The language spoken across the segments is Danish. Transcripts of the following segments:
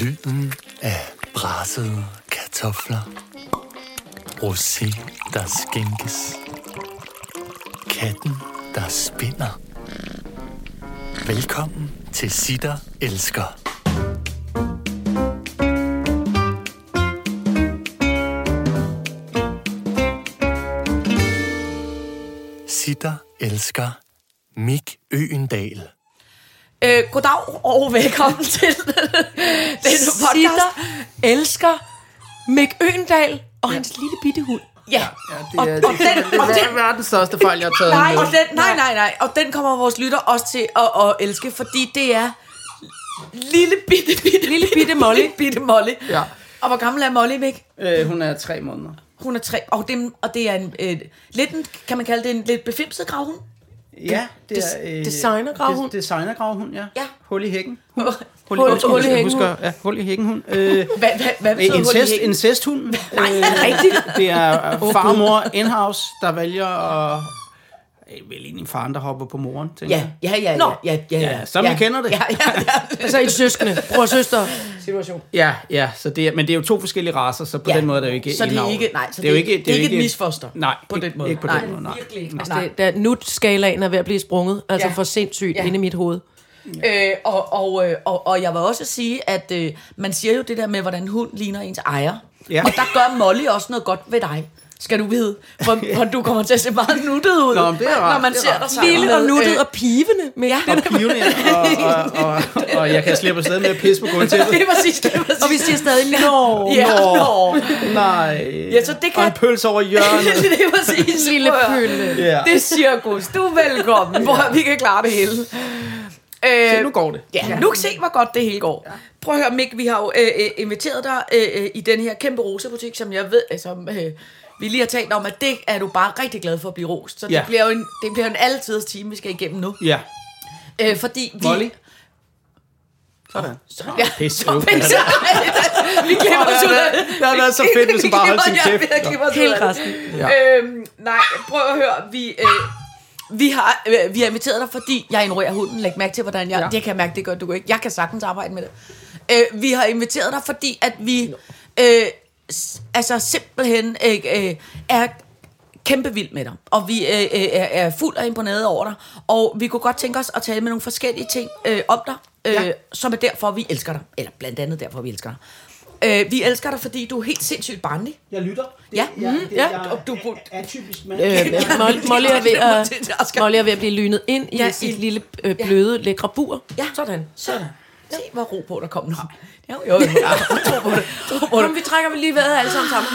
Lyden af brassede kartofler. Rosé, der skænkes. Katten, der spinder. Velkommen til Sitter Elsker. Sitter Elsker Mik Øendal. Øh, goddag og velkommen til denne podcast. Sitter elsker Mick Øendal og hans lille bitte hund. Ja, Ja, det er, og, og den, og det den, er verdens største fejl, jeg har taget nej, med. og den, nej, nej, nej, og den kommer vores lytter også til at, at elske, fordi det er lille bitte, bitte, Lille bitte Molly. bitte, bitte Molly. Ja. Og hvor gammel er Molly, Mik? Øh, hun er tre måneder. Hun er tre, og det, og det er en, øh, lidt en, kan man kalde det en lidt befimset gravhund? Ja, det er... Øh, designergravhund? des- Designergravhund, ja. Ja. Hul i hækken. Hul- Hul, hul- hul i hækken. Husker, ja, hul i hækken hund. Øh, Hvad, hvad, hvad betyder hul i incest, hækken? incesthund. Nej, det rigtigt? Det er øh, far og mor in-house, der vælger at... Vel egentlig faren, der hopper på moren, tænker Ja, jeg. ja, ja, Nå. ja, ja, ja, Ja, som vi kender det. Ja, ja, ja. Altså en søskende, bror og søster situation. Ja, ja, så det er, men det er jo to forskellige racer, så på Ja. den måde er det jo ikke Så det er ikke- nej, så det er jo det- ikke, det er jo ikke et misfoster Nej, på den måde. Ikke på Nej, den måde, nej. virkelig. Nej. Altså, det, der nut-skalaen er ved at blive sprunget, altså Ja. for sindssygt Ja. inde i mit hoved. Øh, og, og, øh, og, og jeg vil også sige, at øh, man siger jo det der med, hvordan hund ligner ens ejer. Ja. Og der gør Molly også noget godt ved dig. Skal du vide, for, for du kommer til at se meget nuttet ud, Nå, men det er rart, når man det er ser dig sammen Lille og nuttet øh, og pivende. Med ja. Og pioner, og, og, og, og, jeg kan slippe afsted med at pisse på gulvtæppet. Det er præcis, det er præcis. Og vi siger stadig, nå, ja, Nå. Nej. Ja, så det kan- Og en pølse over hjørnet. det er præcis. lille pølle. Ja. Det er cirkus. Du er velkommen. Hvor vi kan klare det hele. Øh, Se, nu går det. Ja, nu kan se, hvor godt det hele går. Prøv at høre, Mik, vi har jo øh, øh, inviteret dig øh, øh, i den her kæmpe rosebutik, som jeg ved, øh, som øh, vi lige har talt om, at det er du bare rigtig glad for at blive rost. Så Ja. det bliver jo en, det bliver en altidens time, vi skal igennem nu. Ja. Øh, fordi vi... Molly. Sådan. Ja, Pisse. så pisse. vi klipper os ud af Det havde været så fedt, hvis hun bare holdt sin kæft. Ja, vi klipper os ud af det. resten. Ja. Øhm, nej, prøv at høre. Vi, øh, vi, har, øh, vi har inviteret dig, fordi jeg ignorerer hunden. Læg mærke til, hvordan jeg... Ja. Det kan jeg mærke, det gør du ikke. Jeg kan sagtens arbejde med det. Øh, vi har inviteret dig, fordi at vi... Øh, altså simpelthen øh, øh, er kæmpe vild med dig, og vi øh, øh, er, er fuld af imponeret over dig, og vi kunne godt tænke os at tale med nogle forskellige ting øh, om dig, øh, ja. Ja. som er derfor, vi elsker dig, eller blandt andet derfor, vi elsker dig. Øh, vi elsker dig, fordi du er helt sindssygt barnlig. Jeg lytter. Ja. jeg, Mhm. det, Ja. jeg Og du er atypisk mand. Øh, Molly, er ved at, Molly er ved at blive lynet ind i Ja, ja, sit i- lille, øh, bløde, lækre bur. Ja. Sådan. Så, se hvor ro på, der kom nu. Jo, jo, jo. Tro på det. Tro på det. Kom, vi trækker vi lige vejret alle sammen sammen.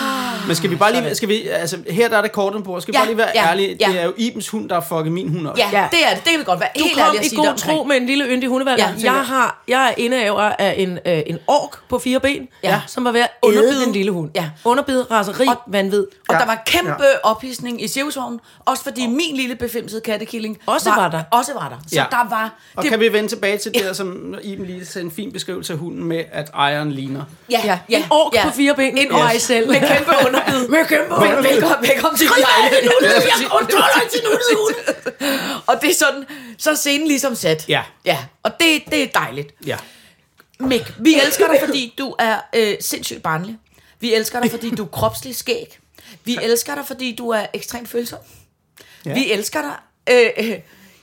Men skal vi bare lige, skal vi, altså her der er det korten på, skal vi Ja, bare lige være ja, ærlige, ja. det er jo Ibens hund, der har fucket min hund op. Ja, Ja. det er det. Det kan vi godt være Du helt kom ærlig at i sige god det omkring. tro med en lille yndig hundevalg. Ja, Ja, jeg. har, jeg er indehaver af en, øh, en ork på fire ben, Ja. ja. som var ved at Underbid. æde den lille hund. Ja. Underbid, raseri, Og- vanvid. Og Ja, der var kæmpe ja. ophidsning i cirkusvognen, også fordi min lille befimsede kattekilling Også var der. Også var der. Så Ja. der var... Og kan vi vende tilbage til det, der, som Iben lige sagde en fin beskrivelse af hunden med, at ejeren ligner. Ja, ja, En ork på fire ben, En og ork ej selv. Med kæmpe underbid. med kæmpe underbid. Velkommen, velkommen til Jeg kontroller til nuttet hund. Og det er sådan, så er scenen ligesom sat. Ja. Ja, og det, det er dejligt. Ja. Mik, vi elsker dig, fordi du er øh, sindssygt barnlig. Vi elsker dig, fordi du er kropslig skæg. Vi elsker dig, fordi du er ekstremt følsom. Ja. Vi elsker dig... Øh, øh,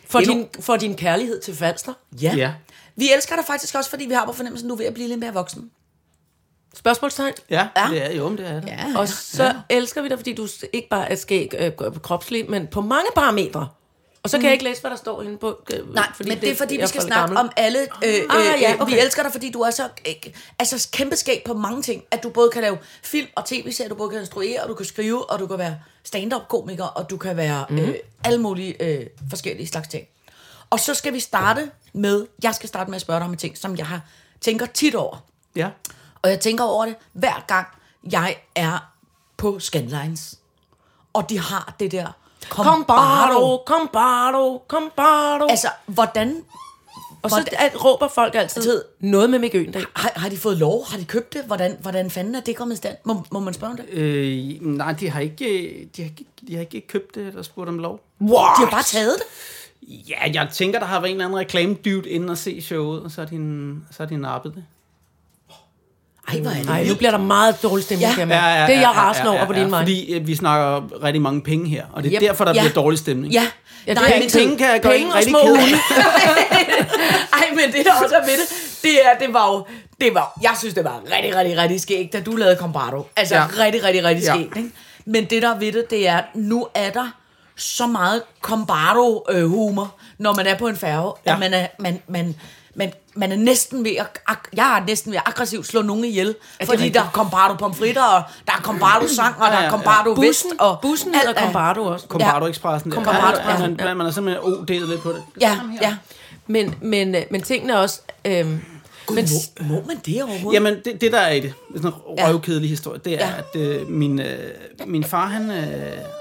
For din, for din kærlighed til Falster. ja. Ja. Vi elsker dig faktisk også, fordi vi har på fornemmelsen, at du er ved at blive lidt mere voksen. Spørgsmålstegn. Ja, Ja. det er jo, det er det. Ja. Og så ja. elsker vi dig, fordi du ikke bare er skæg øh, kropslig, men på mange parametre. Og så kan jeg ikke læse, hvad der står inde på. Øh, Nej, fordi men det er fordi, vi skal snakke gammel. om alle... Øh, øh, Ah, ja, øh, okay. Vi elsker dig, fordi du er så øh, altså, kæmpe skæg på mange ting. At du både kan lave film og tv-serier, du både kan instruere, og du kan skrive, og du kan være stand-up-komiker, og du kan være Mhm. øh, alle mulige øh, forskellige slags ting. Og så skal vi starte med... Jeg skal starte med at spørge dig om en ting, som jeg har tænker tit over. Ja. Og jeg tænker over det hver gang, jeg er på Scandlines. Og de har det der... Combardo, combardo, combardo. Altså, Altså, hvordan... og så at, råber folk altid Altså- noget med Øgendal. Har, har de fået lov? Har de købt det? Hvordan, hvordan fanden er det kommet i stand? Må, må man spørge om det? Øh, nej, de har ikke, de har ikke, de har ikke købt det eller spurgt om lov. Wow. De har bare taget det? Ja, jeg tænker, der har været en eller anden reklame dude inden at se showet, og så har de, så har de nappet det. Ej, hvor er det Nej, nu bliver der meget dårlig stemning. Ja. Ja. Ja, det er jeg rasende over på din vej. Fordi øh, vi snakker rigtig mange penge her, og det er Yep. derfor, der Ja. bliver dårlig stemning. Ja, Ja, det Nej, er ikke Penge kan jeg gøre Penge rigtig små ked. Ej, men det der også er ved det, det er, det var jo, det var, jeg synes, det var rigtig, rigtig, rigtig skægt, da du lavede Combardo. Altså, Ja. ja. rigtig, rigtig, rigtig Ja. skægt, ikke? Men det der er ved det, det er, nu er der så meget Combardo-humor, når man er på en færge, Ja. ja. at man er, man, man, man, man er næsten ved at, ak- jeg er næsten ved at aggressivt slå nogen ihjel, fordi rigtigt? der er Combardo pomfritter, og der er Combardo sang, og der Ja, ja, er ja. Combardo vest, Bussen, og bussen hedder er- Combardo også. Combardo Expressen. der. Combardo, ja, ja, man, ja. man er simpelthen OD'et lidt på det. Ja, ja. Men, men, øh, men tingene er også... Øhm, Gud, men, må, må man det overhovedet? Jamen, det, det der er i det, det er sådan en Ja. røvkedelig historie, det er, Ja. at øh, min, øh, min far, han... Øh,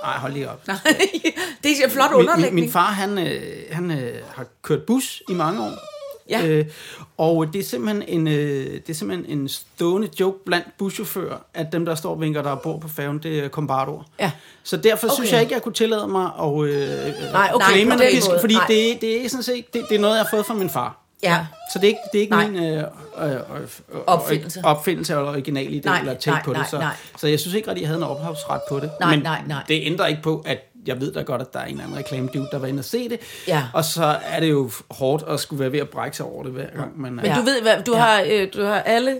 ej, hold lige op. Nej, det er en flot Min, min, underlægning. min far, han, øh, han øh, har kørt bus i mange år. Ja. Øh, og det er, simpelthen en, øh, det er simpelthen en stående joke blandt buschauffører, at dem, der står og vinker, der bor på færgen, det er kombardoer. Ja. Så derfor okay. synes jeg ikke, jeg kunne tillade mig at øh, Nej, okay, på det, fordi Nej. det, det, er sådan set, det, det er noget, jeg har fået fra min far. Ja. Så det er ikke, det er ikke Nej. min øh, øh, øh, Opfindelse. opfindelse eller original idé Nej, eller nej, på det. nej, Så, nej. så jeg synes ikke rigtig, jeg havde en ophavsret på det. Nej, Men nej, nej. det ændrer ikke på, at jeg ved da godt, at der er en eller anden reklame dude, der var inde og se det. Ja. Og så er det jo hårdt at skulle være ved at brække sig over det hver gang. Men Ja. du ved, hvad, du, Ja. har, øh, du har alle...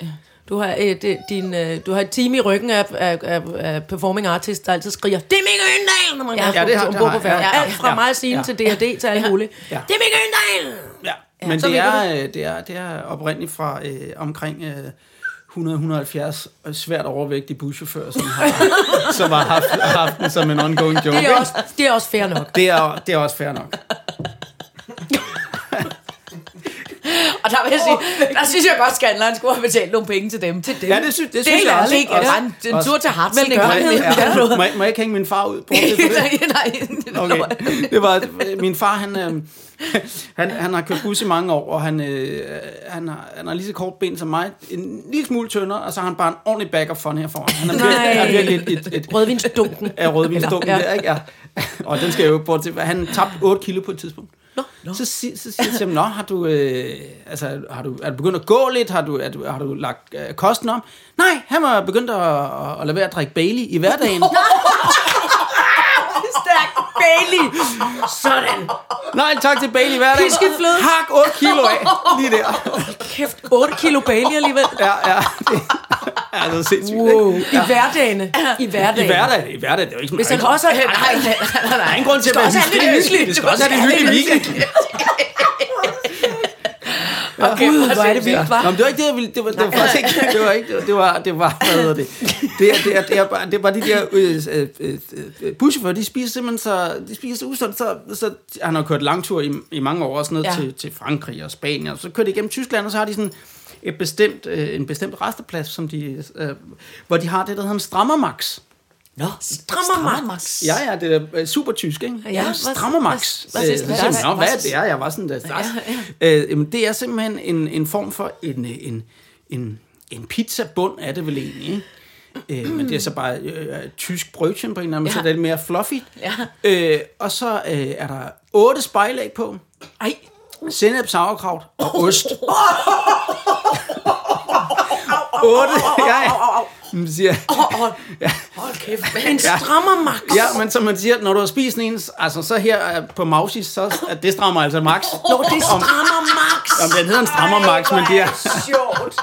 Du har, øh, det, din, øh, du har et team i ryggen af, af, af, af performing artists, der altid skriger, det er Mikke Øndal, når man Ja. ja, Ja, det har- ja, det bor har på færgen. Ja, Alt fra ja, mig ja. til D&D til alt muligt. Ja. Det er Mikke Øndal! Ja, Ja, men det er, øh, det, er, det er oprindeligt fra øh, omkring øh, 100-170 svært overvægtige buschauffører, som har, som har haft, haft den som en ongoing joke. Det er også, det er også fair nok. det, er, det er også fair nok. Og der vil jeg sige, der synes jeg godt, Skandleren skulle have betalt nogle penge til dem. Til dem. Ja, det synes, det det synes er jeg også. ikke også, bare en, en tur til gang Velgørenhed. imellem. Ja, Ja, må, jeg, må jeg ikke hænge min far ud? fra det? nej, nej. Okay. Det var, min far, han, øh, han, han har kørt bus i mange år, og han, øh, han, har, han har lige så kort ben som mig, en lille smule tyndere, og så har han bare en ordentlig back up fun her foran. Han er virkelig, er et, et, et, Rødvinsdunken. af rødvinsdunken Ja. der, ikke? Ja. Og den skal jeg jo bort til. Han tabte 8 kilo på et tidspunkt. Nå. Så, si- så siger jeg til ham, Nå, har du, øh, altså, har du, er du begyndt at gå lidt? Har du, er du, har du lagt øh, kosten om? Nej, han var begyndt at, at, at lade være at drikke Bailey i hverdagen. Stærk Bailey. Sådan. Nej, tak til Bailey i hverdagen. Piskefløde. Hak 8 kilo af, lige der. Kæft, 8 kilo Bailey alligevel. Ja, ja. Det altså sindssygt, Wow. ikke? I hverdagene. I I hverdagen. hverdagen, i hverdagen, det er jo ikke Hvis han sådan, også Nej, nej, nej, nej. der er ingen grund til at være hysterisk. hyggeligt. Det skal også have det hyggeligt i weekenden. Okay, Gud, hvor er det vildt, Nå, hva'? men det var ikke det, jeg ville. Det var, det var faktisk ikke det. Var ikke, det var, det var, hvad hedder det? Det er, det er, det er, bare, det er bare de der øh, øh, øh, øh, buschauffører, de spiser simpelthen så, de spiser så usundt, så, så han har kørt langtur i, i mange år, også ned Ja. ja. til, til Frankrig og Spanien, og så kører de igennem Tyskland, og så har de sådan et bestemt, øh, en bestemt resteplads, som de, øh, hvor de har det, der hedder en strammermax. Nå, Strammer Max. Ja, ja, det er øh, super tysk, ikke? Ja, Ja, hvad- Strammermax. hvad- hvad- hvad- hvad- hvad er det? er? Jeg var sådan der. Ja, ja. Øh, det er simpelthen en, en form for en, en, en, en pizzabund, er det vel egentlig, ikke? Øh, men det er så bare øh, tysk brødchen på en eller anden måde, så Ja. det er lidt mere fluffy. Ja. Øh, og så øh, er der otte spejlæg på, Ej, sennep, sauerkraut og ost. otte, ja, ja. Man siger, hold kæft. En strammer max. Ja, men som man siger, når du har spist en, altså så her øh, på Mausis, så at det strammer altså max. Nå, det strammer max. Jamen, den hedder en strammer max, men det er sjovt.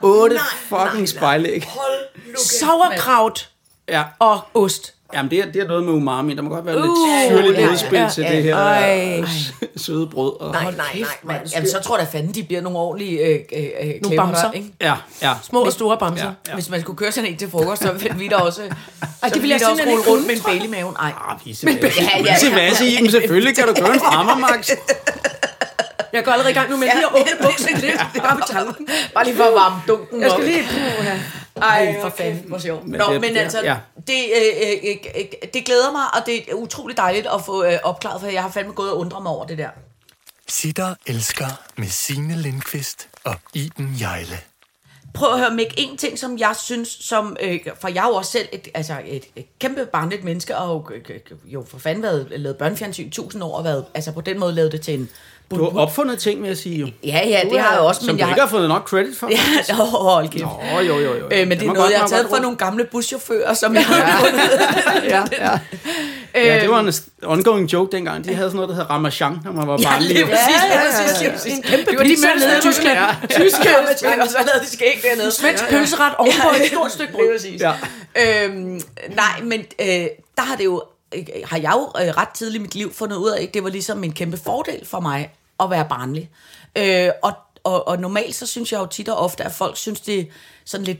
otte fucking spejlæg. Hold Sauerkraut Ja, og ost. Jamen det er, det er noget med umami. Der må godt være lidt Uh, syrligt ja, modspil ja, til ja, det her ej. øh, søde brød. Og, Nej, nej, nej, nej. Jamen, så tror jeg da fanden, de bliver nogle ordentlige øh, øh, øh, Nogle bamser. ikke? Ja, ja. Små og store bamser. Ja. Ja. Hvis man skulle køre sådan en til frokost, så ville vi da også... Ej, det vil jeg også simpelthen ikke rundt med en bail i maven. Ej. Ah. Ja, ja, ja. Visevasse, Iben, selvfølgelig kan du køre en strammer max. Jeg går allerede i gang nu med lige at åbne bukserne lidt. Det er bare med tanken. Bare lige for at varme dunken Jeg op. skal lige... Ej, for fanden, hvor sjovt. Men Nå, det- men det- altså, ja. det, øh, øh, øh, det glæder mig, og det er utroligt dejligt at få øh, opklaret, for jeg har fandme gået og undret mig over det der. Sitter elsker med Signe Lindqvist og Iben Jejle. Prøv at høre, Mik, en ting, som jeg synes, som, øh, for jeg er jo også selv et, altså et, et kæmpe barnligt menneske, og jo, øh, jo for fanden været lavet børnefjernsyn i tusind år, og været, altså på den måde lavet det til en Du har opfundet ting, vil jeg sige jo. Ja, ja, det har jeg også, Som men du jeg ikke har fået nok credit for. Ja, hold kæft. Nå, jo, jo, jo. Øh, men det er må noget, godt- jeg har taget fra nogle gamle buschauffører, som jeg har fundet. ja, ja. ja, det var en ongoing joke dengang. De havde sådan noget, der hed Ramachan, når man var Ja, barn. lige præcis, lige præcis, lige præcis. En kæmpe Det var de mønstre, nede i Tyskland. Ja. Tyskland, og så lavede de skæg dernede. Svensk pølseret ovenpå et stort stykke brød. Præcis. Ja. Øhm, nej, men øh, der har det jo, øh, har jeg jo øh, ret tidligt i mit liv fundet ud af, at det var ligesom en kæmpe fordel for mig at være barnlig. Øh, og, og, og normalt så synes jeg jo tit og ofte, at folk synes, det er sådan lidt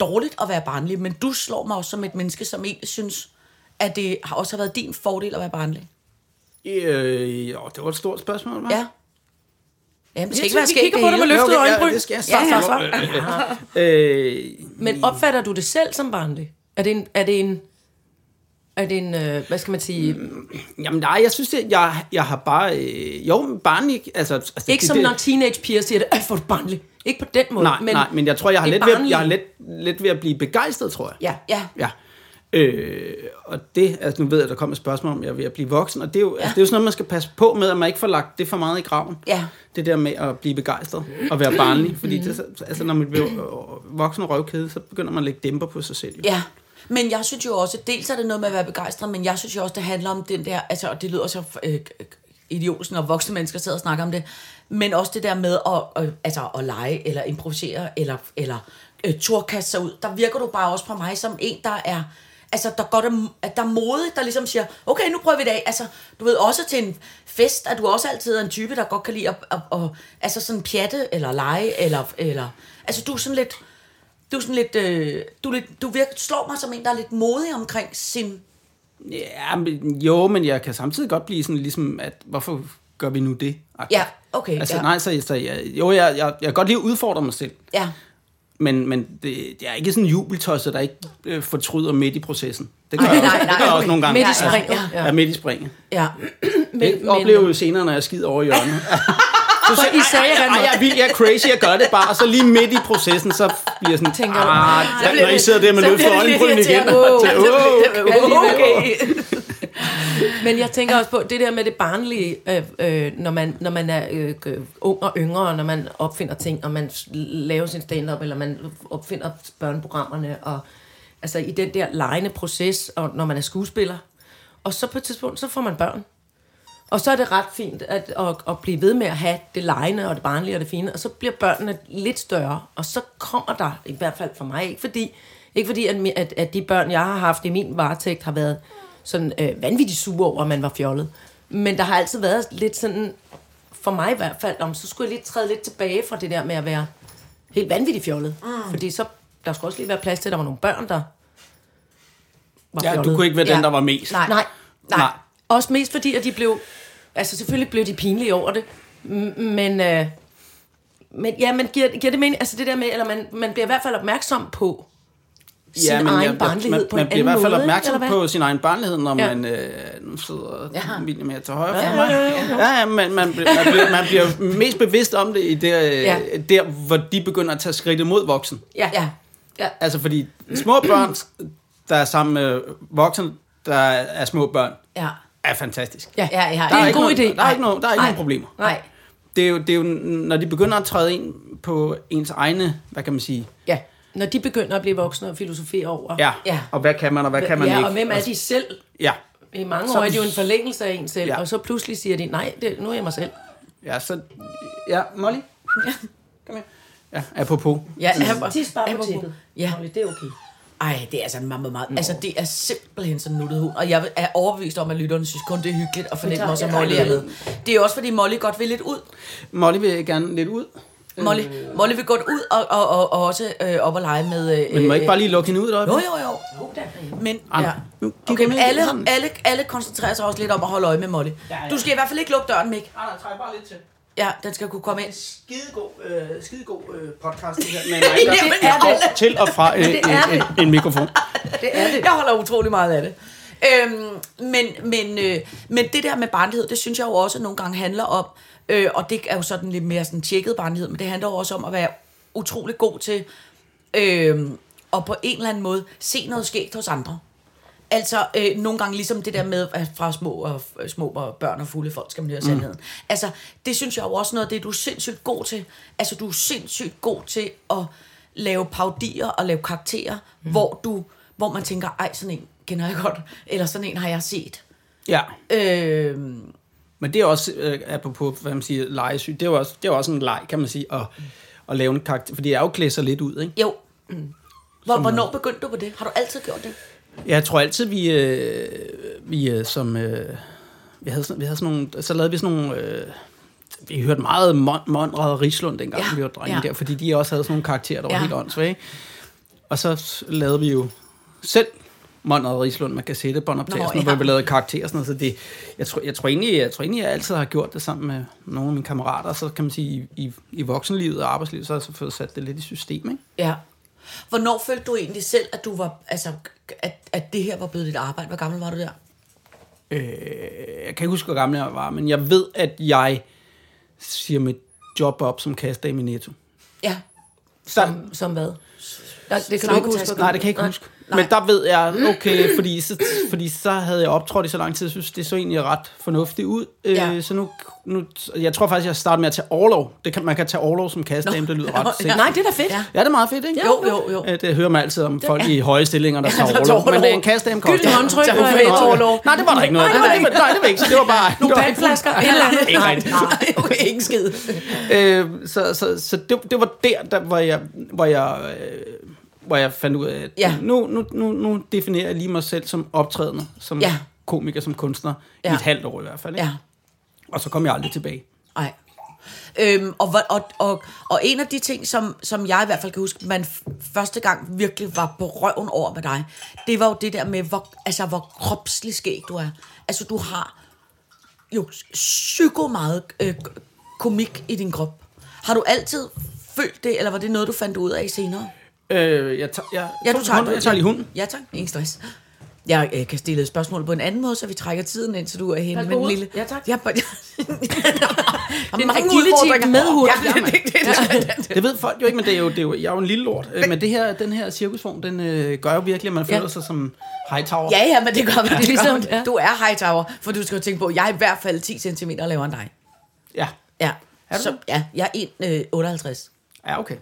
dårligt at være barnlig, men du slår mig også som et menneske, som egentlig synes, at det har også har været din fordel at være barnlig. Øh, jo, det var et stort spørgsmål, hva'? Ja. Jamen, det skal Jeg ikke være skægt kigger på dig med Ja, okay, øjenbryn. Ja, det skal jeg Ja, starte ja, Øh, Men opfatter du det selv som barnlig? Er det en... Er det en er det en, øh, hvad skal man sige, Jamen nej, jeg synes det, jeg, jeg har bare, øh, jo, barnlig, altså... altså ikke det, som det, når teenage piger siger det, for barnlig. Ikke på den måde. Nej, men, nej, men jeg tror, jeg har, let er ved, at- barnlige. jeg har let, let ved at blive begejstret, tror jeg. Ja, ja. Ja. Øh, og det, altså nu ved jeg, at der kommer et spørgsmål om, jeg er ved at blive voksen, og det er, jo, ja. altså, det er jo sådan noget, man skal passe på med, at man ikke får lagt det for meget i graven. Ja. Det der med at blive begejstret og være barnlig, fordi det, altså, når man bliver øh, voksen og røvkæde, så begynder man at lægge dæmper på sig selv. Jo. Ja, men jeg synes jo også, dels er det noget med at være begejstret, men jeg synes jo også, det handler om den der, altså og det lyder så øh, idiotisk, når voksne mennesker sidder og snakker om det, men også det der med at, øh, altså, at lege, eller improvisere, eller, eller øh, turkaste sig ud. Der virker du bare også på mig som en, der er, altså der godt er, at der er modig, der ligesom siger, okay, nu prøver vi det af. Altså, du ved også til en fest, at du også altid er en type, der godt kan lide at, at, at, at altså sådan pjatte, eller lege, eller, eller, altså du er sådan lidt, du er sådan lidt, øh, du, lidt, du virker, slår mig som en, der er lidt modig omkring sin... Ja, men, jo, men jeg kan samtidig godt blive sådan ligesom, at hvorfor gør vi nu det? Ja, okay, Altså ja. nej, så, så jeg, jo, jeg, jeg, jeg kan godt lide at udfordre mig selv. Ja, Men, men det, det er ikke sådan en jubeltosser, der ikke øh, fortryder midt i processen. Det gør Ej, jeg også, nej, det nej, gør jeg også nogle gange. midt i Ja, ja, springet? ja. Ja. Ja, midt i springet. ja. Men, Jeg oplever jo senere, når jeg skider over i hjørnet. Så For I sagde, at Ej, jeg er vild, jeg er crazy, jeg gør det bare, og så lige midt i processen, så bliver jeg sådan, Tænker du, ah, bliver når I det- sidder der med så løftet øjenbryn igen. Men jeg tænker også på det der med det barnlige, øh, øh, når, man, når man er øh, øh, ung og yngre, og når man opfinder ting, og man laver sin stand-up, eller man opfinder børneprogrammerne, og altså i den der lejende proces, og når man er skuespiller. Og så på et tidspunkt, så får man børn. Og så er det ret fint at, at, at blive ved med at have det lejende og det barnlige og det fine, og så bliver børnene lidt større, og så kommer der, i hvert fald for mig, ikke fordi, ikke fordi at, at, at de børn, jeg har haft i min varetægt, har været sådan øh, vanvittigt sure over, at man var fjollet. Men der har altid været lidt sådan, for mig i hvert fald, om så skulle jeg lige træde lidt tilbage fra det der med at være helt vanvittigt fjollet. Mm. Fordi så, der skulle også lige være plads til, at der var nogle børn, der var Ja, du kunne ikke være Ja. den, der var mest. Nej. Nej. Nej. Nej. Også mest fordi, at de blev... Altså selvfølgelig blev de pinlige over det. Men... Øh, men ja, man giver, giver det mening, altså det der med, eller man, man bliver i hvert fald opmærksom på sin men egen jeg- barnlighed man, på en man bliver i hvert fald måde, opmærksom på sin egen barnlighed, når Ja. man øh, nu sidder Ja. ja. med til højre for mig. Ja, ja, man, man, bliver- man, bliver, man bliver mest bevidst om det i der, Ja. ja. der, hvor de begynder at tage skridtet mod voksen. Ja. Ja. ja. Altså fordi små børn, der er sammen med voksne, der er små børn, Ja. Er fantastisk. Ja, Ja, ja. det Der er en ikke god noget, idé. Der er ikke, noget, der er ikke Nej. nogen problemer. Nej. Det er, jo, det er jo, når de begynder at træde ind på ens egne, hvad kan man sige, Ja, når de begynder at blive voksne og filosofere over. ja, Ja. og hvad kan man, og hvad kan man ja, ikke. og hvem er de selv? Ja, I mange Så- år er de jo en forlængelse af en selv, Ja. og så pludselig siger de, nej, det, nu er jeg mig selv. ja, så, ja, Molly? Kom her. Ja, apropos. Ja, Tis bare på apropos- tæppet. Ja. Molly, det er okay. Ej, det er altså meget, meget, meget. Altså, det er simpelthen sådan nuttet hund. Og jeg er overbevist om, at lytterne synes kun, det er hyggeligt at fornemme også, at Molly er med. Det er jo også, fordi Molly godt vil lidt ud. Molly vil gerne lidt ud. Molly, Molly vil godt ud og, og, og, og også øh, op og lege med... Øh, Men må ikke bare lige lukke hende ud deroppe? Jo, jo, jo. Men, Ej, ja. Okay, men alle, alle, alle koncentrerer sig også lidt om at holde øje med Molly. ja. Du skal i hvert fald ikke lukke døren, Mik. Nej, nej, træk bare lidt til. Ja, den skal kunne komme ind. Skidegod, øh, skidegod øh, podcast, det her. Men Jamen, der går til og fra øh, det er en, en, en mikrofon. Det er det. Jeg holder utrolig meget af det. Øhm, men, men, øh, men det der med barnlighed, det synes jeg jo også nogle gange handler om, øh, og det er jo sådan lidt mere sådan tjekket barnlighed, men det handler jo også om at være utrolig god til øh, og på en eller anden måde se noget skægt hos andre. Altså, øh, nogle gange ligesom det der med, at fra små, og, øh, små og børn og fulde folk skal man høre sandheden. Mm. Altså, det synes jeg jo også noget af det, du er sindssygt god til. Altså, du er sindssygt god til at lave paudier og lave karakterer, mm. hvor, du, hvor man tænker, ej, sådan en kender jeg godt, eller sådan en har jeg set. Ja. Øh, Men det er også, øh, apropos, hvad man siger, legesyg, det er jo også, det er også en leg, kan man sige, at, at lave en karakter, fordi det er jo klædt sig lidt ud, ikke? jo. Mm. Hvor, hvornår begyndte du på det? Har du altid gjort det? Jeg tror altid, vi, øh, vi øh, som, øh, vi, havde, vi havde sådan nogle, så lavede vi sådan nogle, øh, vi hørte meget Mon, Monrad og Rislund dengang, Ja, ja, vi var drenge ja. ja. der, fordi de også havde sådan nogle karakterer, der var Ja. ja. helt åndssvage. Og så lavede vi jo selv Monrad og Rislund med kassettebåndoptagelser, Nå, hvor ja. vi lavede karakterer og sådan noget, så det, jeg, tror, jeg, tror egentlig, jeg tror egentlig, jeg altid har gjort det sammen med nogle af mine kammerater, så kan man sige, i, i, i voksenlivet og arbejdslivet, så har jeg så fået sat det lidt i system, ikke? Ja. Hvornår følte du egentlig selv, at du var, altså, at, at det her var blevet dit arbejde? Hvor gammel var du der? Øh, jeg kan ikke huske, hvor gammel jeg var, men jeg ved, at jeg siger mit job op som kassedame i Netto. Ja. Så, Som hvad? Der, det kan du Som ikke huske. nej, det kan jeg ikke huske. Men der ved jeg, okay, fordi så, fordi så havde jeg optrådt i så lang tid, jeg synes, det så egentlig ret fornuftigt ud. Ja. Øh, så nu, nu, jeg tror faktisk, jeg starter med at tage overlov. Det kan, man kan tage overlov som kassedame, det lyder ret sindssygt. Nej, det er da fedt. Ja. Ja, det er meget fedt, ikke? Jo, jo, jo. Øh, Det hører man altid om folk i høje stillinger, der tager overlov. Men orlov. øh, en kassedame kan Gyldig også- håndtryk og et overlov. Nej, det var der ikke noget. Det det var, nej, det var ikke. Så det var bare... Nogle det andet. Ikke rigtigt. Nej, okay, ikke skid. Øh, så så, så det, det var der, der hvor jeg, hvor jeg, øh, hvor jeg fandt ud af, at Ja. nu, nu, nu, nu definerer jeg lige mig selv som optrædende, som Ja. komiker, som kunstner, Ja. i et halvt år i hvert fald. Ikke? Ja. Og så kom jeg aldrig tilbage. Nej. Øhm, og, og, og, og en af de ting, som, som jeg i hvert fald kan huske, man første gang virkelig var på røven over med dig, det var jo det der med, hvor, altså, hvor kropslig skæg du er. Altså, du har jo psyko meget øh, komik i din krop. Har du altid følt det, eller var det noget, du fandt ud af senere? Øh, jeg, tager, jeg, Ja, du tager hunden. Jeg tager lige hunden. Ja, tak. Ingen stress. Jeg øh, kan stille et spørgsmål på en anden måde, så vi trækker tiden ind, så du er henne med den lille... Ja, tak. Ja, det er en agility med hund. Ja, det, det, det, det, Det ved folk jo ikke, men det er jo, det er jo, jeg er jo en lille lort. Øh, Men det her, den her cirkusvogn, den øh, gør jo virkelig, at man føler Ja. sig som Hightower. Ja, ja, men det gør man. Det ligesom, ligesom, ja. Du er Hightower, for du skal jo tænke på, jeg er i hvert fald 10 cm lavere end dig. Ja, Ja. Er du så, det? ja, jeg er 1,58. ja okay.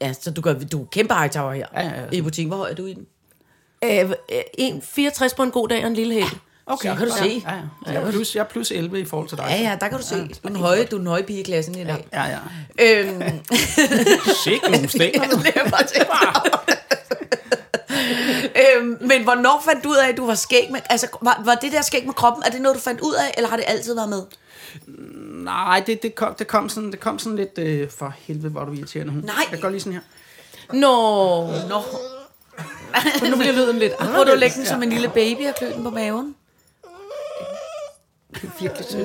Ja, så du, gør, du er kæmpe Hightower her Ja, ja, ja. i butikken. Hvor høj er du i den? Øh, øh, 1,64 på en god dag og en lille hæl. okay. Så kan du ja, se. Ja, ja. Jeg, er plus, jeg er plus 11 i forhold til dig. Ja, ja, der kan du se. Du er den høje, du er den høje pige i klassen i dag. Ja, ja. Øhm, Sikke nogle stænger. det er bare tænkt øhm, men hvornår fandt du ud af, at du var skæg med... Altså, var, var det der skæg med kroppen, er det noget, du fandt ud af, eller har det altid været med? Nej, det, det, kom, det, kom sådan, det kom sådan lidt... Øh, for helvede, hvor er du irriterende hund. Nej. Jeg gør lige sådan her. Nå, Nå, nu bliver lyden lidt prøv du at lægge den som en lille baby og klø den på maven.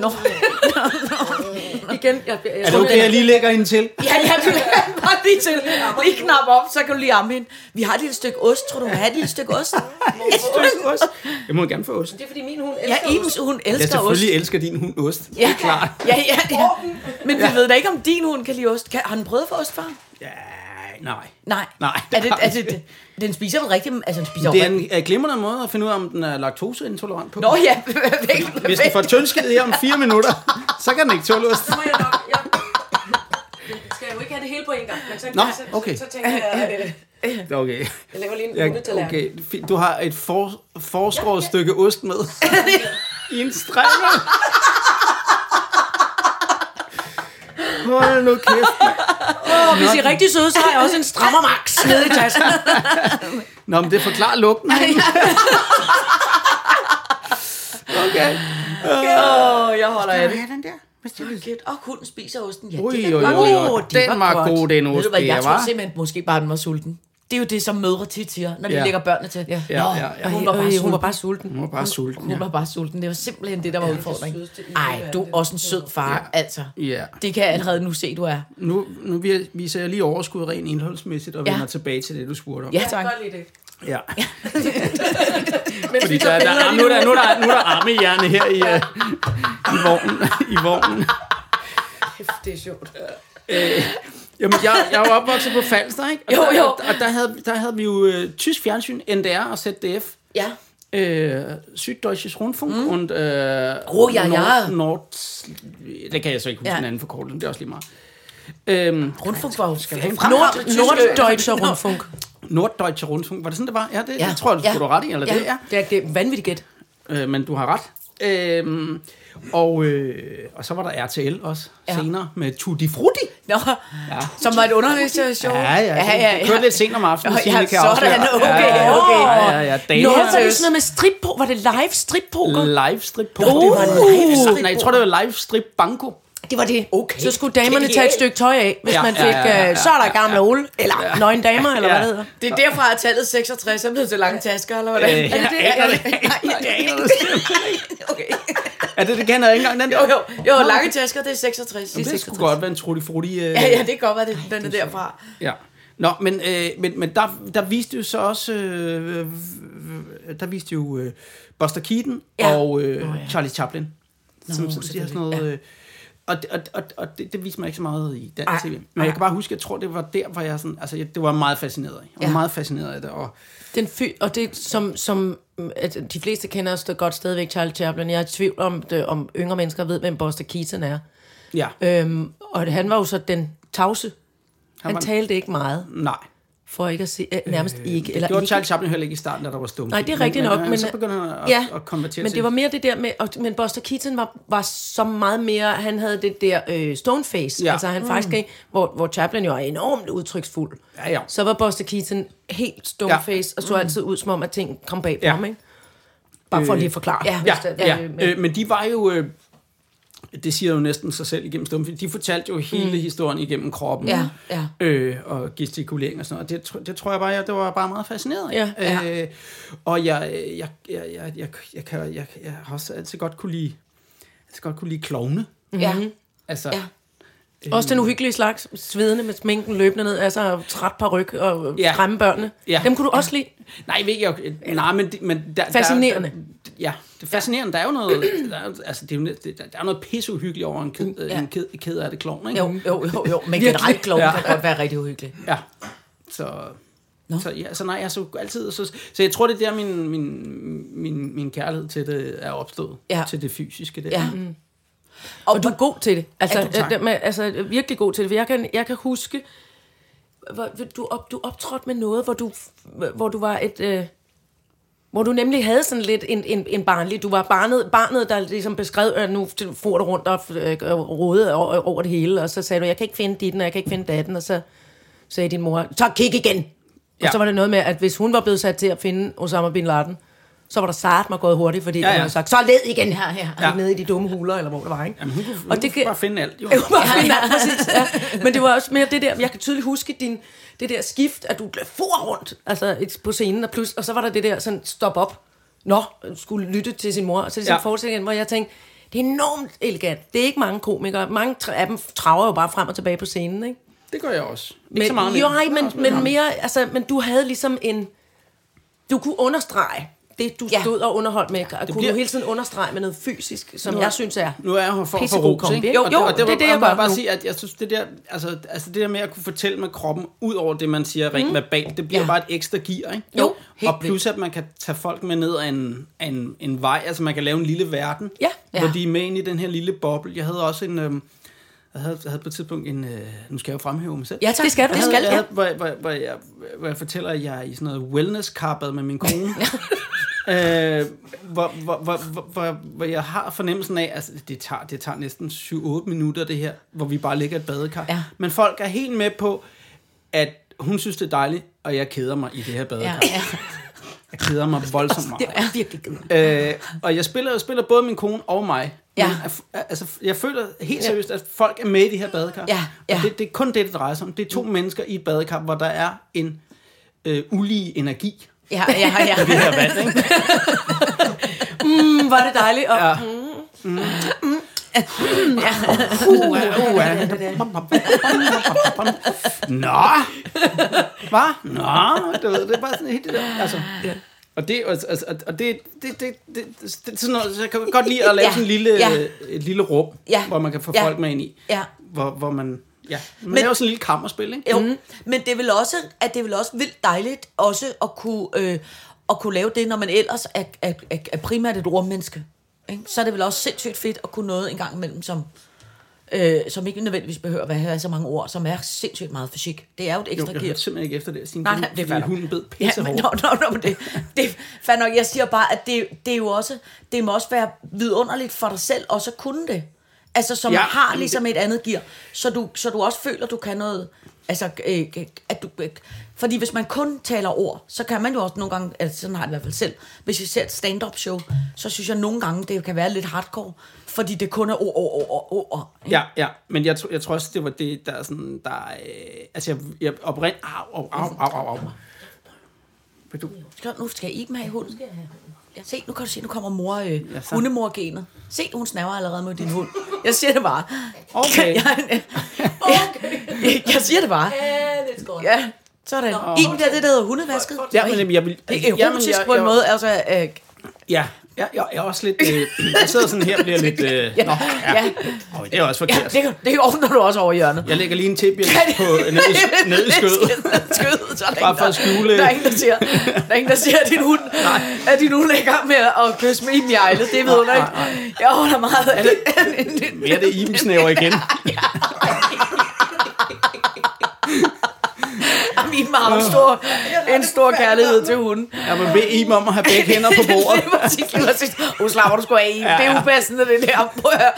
Nå. igen. Jeg, jeg, Er det okay, jeg lige lægger hende til? Ja, ja, du bare lige til. Lige knap op, så kan du lige amme hende. Vi har et lille stykke ost. Tror du, hun vil have et lille stykke ost? ost. Jeg må gerne få ost. Det er fordi min hund Ja, elsker Ibens, hun Jeg elsker ost. selvfølgelig elsker din hund ost. Ja, Det er klart. Ja, ja, ja. Men vi ved da ikke, om din hund kan lide ost. Kan, har den prøvet at få ost før? Ja, nej. Nej. Nej, Er det, er den det, den spiser vel rigtig... Altså, den spiser Det er jo en uh, glimrende måde at finde ud af, om den er laktoseintolerant på. Nå ja. Hvis den får tyndskid her om fire minutter, så kan den ikke tåle ost. Så må jeg nok... Jeg, skal jo ikke have det hele på en gang. Men så, Nå, så, okay. så, så tænker jeg, øh, Okay. jeg laver lige en Jeg, hundetallerken. okay. Du har et for, forskåret stykke ost med. I en strænger. Hold nu kæft. Og hvis I er rigtig søde, så har jeg også en strammer max nede i tasken. Nå, men det forklarer lugten. Okay. Åh, jeg holder af det. Den der. Vil. Og hunden spiser osten. Ja, Ui, det er ui, ui, ui. Åh, det Den var god, den Ved ost du hvad, jeg tror simpelthen måske bare, den var sulten. Det er jo det, som mødre tit siger, når de Ja. lægger børnene til. Ja. Ja, Nå, ja, ja. Hun var bare Øh, sulten. hun var bare sulten. Hun var bare sulten, Hun ja. var bare sulten. Det var simpelthen det, der var udfordringen. Ej, du er også en sød far, altså. Ja. Det kan jeg allerede nu se, du er. Nu, nu vi- viser jeg lige overskud rent indholdsmæssigt og Ja. vender tilbage til det, du spurgte om. Ja, tak. Det. Ja. Men Fordi der, der, der, nu, er der, nu, er der, nu er der armehjerne her i, uh, i vognen. I vognen. Det er sjovt. Jamen, jeg, jeg jo opvokset på Falster, ikke? Og Jo, der, jo. Og der havde, der havde vi jo uh, tysk fjernsyn, NDR og ZDF. Ja. Øh, Süddeutsches Rundfunk mm. und øh, Oh, ja, ja. Nord, det kan jeg så ikke huske Ja. ja. den anden forkortelse, det er også lige meget. Øhm, Rundfunk var jo Nord, Norddeutscher Rundfunk. Norddeutsche Rundfunk, var det sådan, det var? Ja, det, Ja. ja. det tror jeg, du Ja. skulle ja. ret i, eller Ja. ja. det er. Det er, det er vanvittigt gæt. Øh, men du har ret. Øhm, og, øh, og så var der RTL også Ja. ja. senere med Tutti Frutti. Nå, Ja. som var et underholdningsshow. Ja, ja, ja, ja, Det kørte lidt sent om aftenen, Nå, Signe, ja, kan jeg sådan, afsløre. okay, ja, ja, okay. Ja, ja, ja. Daniel, Nå, så er det sådan noget med strip på. Var det live strip poker? live strip på. Uh, det var live strip. Nej, jeg tror, det var live strip banko. Det var det. Okay. Så skulle damerne tage et stykke tøj af, hvis Ja, man ja, fik, ja, ja, øh, så er der gamle Ole, eller nøgen damer, eller hvad det hedder. Det er derfra, at tallet 66 er blevet til lange tasker, eller hvordan? Øh, er det det? ja, Er det ja, det? Okay. Er det, det kender jeg ikke engang, den der? Jo, jo, jo, lange tasker, det er 66. Det, det skulle godt være en trutti frutti. Øh, Ja, ja, det kan godt være, det, den er derfra. Ja. Nå, men, øh, men, men der, der viste jo så også, øh, øh, der viste jo øh, Buster Keaton Ja. og øh, oh, ja. Charlie Chaplin. Som, som de har sådan noget... ja. Øh, og, og, og, og det, det viste mig ikke så meget i dansk Ej, tv. Men jeg kan bare huske, jeg tror, det var der, hvor jeg sådan... Altså, jeg, det var meget fascineret af. Jeg var Ja. meget fascineret af det. Og, Den fy, og det som, som mm, at de fleste kender os godt stadigvæk Charlie Chaplin. Jeg er i tvivl om, det, om yngre mennesker ved, hvem Buster Keaton er. ja, Øhm, og han var jo så den tavse. Han var- talte ikke meget, nej. For ikke at sige, øh, nærmest ikke. Det Eller gjorde ikke. Charlie Chaplin heller ikke i starten, da der var stum. Nej, det er rigtigt nok, men, så begyndte han at, ja, at konvertere men det var mere det der med, og, men Buster Keaton var, var så meget mere, han havde det der øh, stoneface, ja. Ja. altså han mm. faktisk ikke, hvor, hvor Chaplin jo er enormt udtryksfuld, Ja, ja. så var Buster Keaton helt stoneface, ja. og så altid ud som om, at ting kom bag på Ja. ham, ikke? Bare for Øh, lige at forklare. ja, Ja, det- ja. men- Øh, men de var jo... Øh, det siger jo næsten sig selv igennem stumfilm. De fortalte jo hele mm. historien igennem kroppen. Ja, ja. Øh, og gestikulering og sådan noget. Det, det tror jeg bare, jeg, det var bare meget fascineret af. Ja, ja. Øh, og jeg, jeg, jeg, jeg, jeg, jeg, kan, jeg, jeg har også altid godt kunne lide, altid godt kunne lide klovne. Ja, Altså, Ja. Også den uhyggelige slags, svedende med sminken løbende ned, altså træt på ryg og ja. Ja. skræmme børnene. Ja. Dem kunne du også lide. Nej, ved jeg jo. Nej, men, det- men der, Fascinerende. Der, ja, det er fascinerende. Der er jo noget, der er, altså, det er jo, det, der, er noget pisseuhyggeligt over en ked, Ja. ja. en ked, ked af det klovn, ikke? jo, jo, jo, jo. Men generelt kloven Ja. kan godt være rigtig uhyggelig. Ja. Så, Nå. så, ja, så nej, jeg så altid... Så, så jeg tror, det er der, min, min, min, min kærlighed til det er opstået. Ja. Til det fysiske. Der. Ja. Og, og du er god til det. Altså, Ja, med, altså virkelig god til det. For jeg kan, jeg kan huske, hvor, du, op, du optrådte med noget, hvor du, hvor du var et... Øh, hvor du nemlig havde sådan lidt en, en, en barnlig... Du var barnet, barnet, der ligesom beskrev, at nu får du rundt og øh, rodede over, over det hele, og så sagde du, jeg kan ikke finde dit, og jeg kan ikke finde datten, og så sagde din mor, så kig igen. Ja. Ja. Og så var det noget med, at hvis hun var blevet sat til at finde Osama Bin Laden, så var der sart mig gået hurtigt, fordi ja, Ja, ja. ja. havde sagt, så led igen her, her, ja. Ja. nede i de dumme huler, eller hvor det var, ikke? Jamen, hun kunne, hun Og det kunne bare finde alt. Jo. Kunne bare finde alt, præcis, ja. Men det var også mere det der, jeg kan tydeligt huske din, det der skift, at du for rundt altså, på scenen, og, plus, og så var der det der sådan, stop op, nå, skulle lytte til sin mor, og så det sådan Ja. en forestilling, hvor jeg tænkte, det er enormt elegant. Det er ikke mange komikere. Mange af dem traver jo bare frem og tilbage på scenen, ikke? Det gør jeg også. Ikke Men, så meget jo, nej, men, men mere, altså, men du havde ligesom en, du kunne understrege det, du Ja. stod og underholdt med. Ja, kunne bliver- du hele tiden understrege med noget fysisk, som Nu- jeg synes er Nu er jeg her for, for ros, ikke? ikke? Jo, Og jo, og det er var- det, jeg bare nu. sige, at jeg synes, det der, altså, altså det der med at kunne fortælle med kroppen, ud over det, man siger rent mm. verbalt, det bliver Ja. bare et ekstra gear, ikke? Jo, helt Og plus, at man kan tage folk med ned ad en, af en, en vej, altså man kan lave en lille verden, Ja. hvor Ja. de er med ind i den her lille boble. Jeg havde også en... Øhm, jeg havde, jeg havde på et tidspunkt en... Øh, nu skal jeg jo fremhæve mig selv. Ja, tak. Det skal du. Det Jeg havde, ja. hvor, hvor, hvor, jeg, hvor jeg fortæller, at jeg er i sådan noget wellness-karbad med min kone. øh, hvor, hvor, hvor, hvor, hvor, jeg har fornemmelsen af, altså det tager, det tager næsten 7-8 minutter det her, hvor vi bare ligger i et badekar. Ja. Men folk er helt med på, at hun synes det er dejligt, og jeg keder mig i det her badekar. Ja, ja. Jeg keder mig voldsomt meget. Det er virkelig kedeligt. Øh, og jeg spiller, jeg spiller både min kone og mig. Ja. Men, at- altså, jeg føler helt seriøst, at folk er med i de her badekar. Ja, ja. Og det, det er kun det, det drejer sig om. Det er to mennesker i et badekar, hvor der er en øh, ulige energi. Ja, ja, ja. Det her vand, ikke? Mm, var det dejligt. Og, Ja. Uh, uh, Nå! Hvad? Nå! Du ved, det er bare sådan helt det der. Altså, og det, altså, altså, og det, det, det, det, det, sådan noget, så jeg kan godt lide at lave Ja. sådan en lille, Ja. et lille rum, Ja. hvor man kan få Ja. folk med ind i. Ja. Hvor, hvor man, ja, man Men- laver sådan en lille kammerspil, ikke? Jo, mm. men det er vel også, at det er vel også vildt dejligt også at kunne, øh, at kunne lave det, når man ellers er, er, er, er primært et ordmenneske. Ikke? Så er det vel også sindssygt fedt at kunne noget en gang imellem, som, øh, som ikke nødvendigvis behøver at have så mange ord, som er sindssygt meget fysik. Det er jo et ekstra jeg gear. hørte simpelthen ikke efter det. Sin Nej, nej, det nok. hunden bed Ja, pisse men, nå, nå, nå, men det, det fair nok. Jeg siger bare, at det, det er jo også, det må også være vidunderligt for dig selv, også at kunne det. Altså, som Ja, har ligesom et andet gear, så du, så du også føler, du kan noget, altså, øh, at du, øh, fordi hvis man kun taler ord, så kan man jo også nogle gange, altså sådan har jeg det i hvert fald selv, hvis jeg ser et stand-up show, så synes jeg nogle gange, det kan være lidt hardcore, fordi det kun er ord, ord, ord, ord? Ja, ja, men jeg, tror- jeg tror også, det var det, der er sådan, der øh, altså jeg, jeg oprind, au, au, au, au, au, au. Du, Skal, nu skal jeg Iben have hunden. Ja, se, nu kan du se, nu kommer mor, øh, Ja, så. hundemor-genet. Se, hun snaver allerede med din hund. Jeg siger det bare. Okay. jeg, jeg, jeg siger det bare. Ja, det godt. Ja, sådan. Iben, det er det, der hedder hundevasket. Ja, men jeg vil... Det er jamen, erotisk jeg- på en jeg- måde, altså... Øh, Ja, jeg, jeg, jeg er også lidt... Øh, jeg sidder sådan her og bliver lidt... Øh, ja, nå, ja. ja, Oh, det er også ja, forkert. det, kan- det ordner du også over hjørnet. Jeg lægger lige en tibia på ned i, ned i skødet. skødet. Så er der Bare for at skjule- Der er ingen, der siger, der er ingen, der siger at din hund, at din hund er i gang med at kysse med i ejlet. Det ved du ikke. Jeg holder meget af det. Mere det ibensnæver igen. Jamen, Har en stor, en stor kærlighed til hunden. Jeg vil bede Iben om at have begge hænder på bordet. Nu slapper du sgu af, Iben. Det er upassende, det der. Prøv at.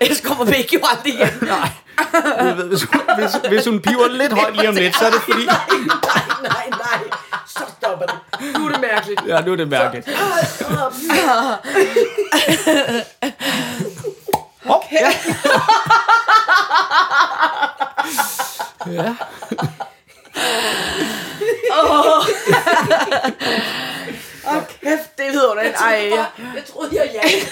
Ellers kommer vi ikke jo aldrig hjem. Nej. Hvis, hvis, hvis hun piver lidt højt lige om lidt, så er det fordi... Nej, nej, nej. Så stopper det. Nu er det mærkeligt. Ja, nu er det mærkeligt. Hop, ja. ja. Kæft, det ved du ikke. Ej. Jeg troede, jeg hjalp.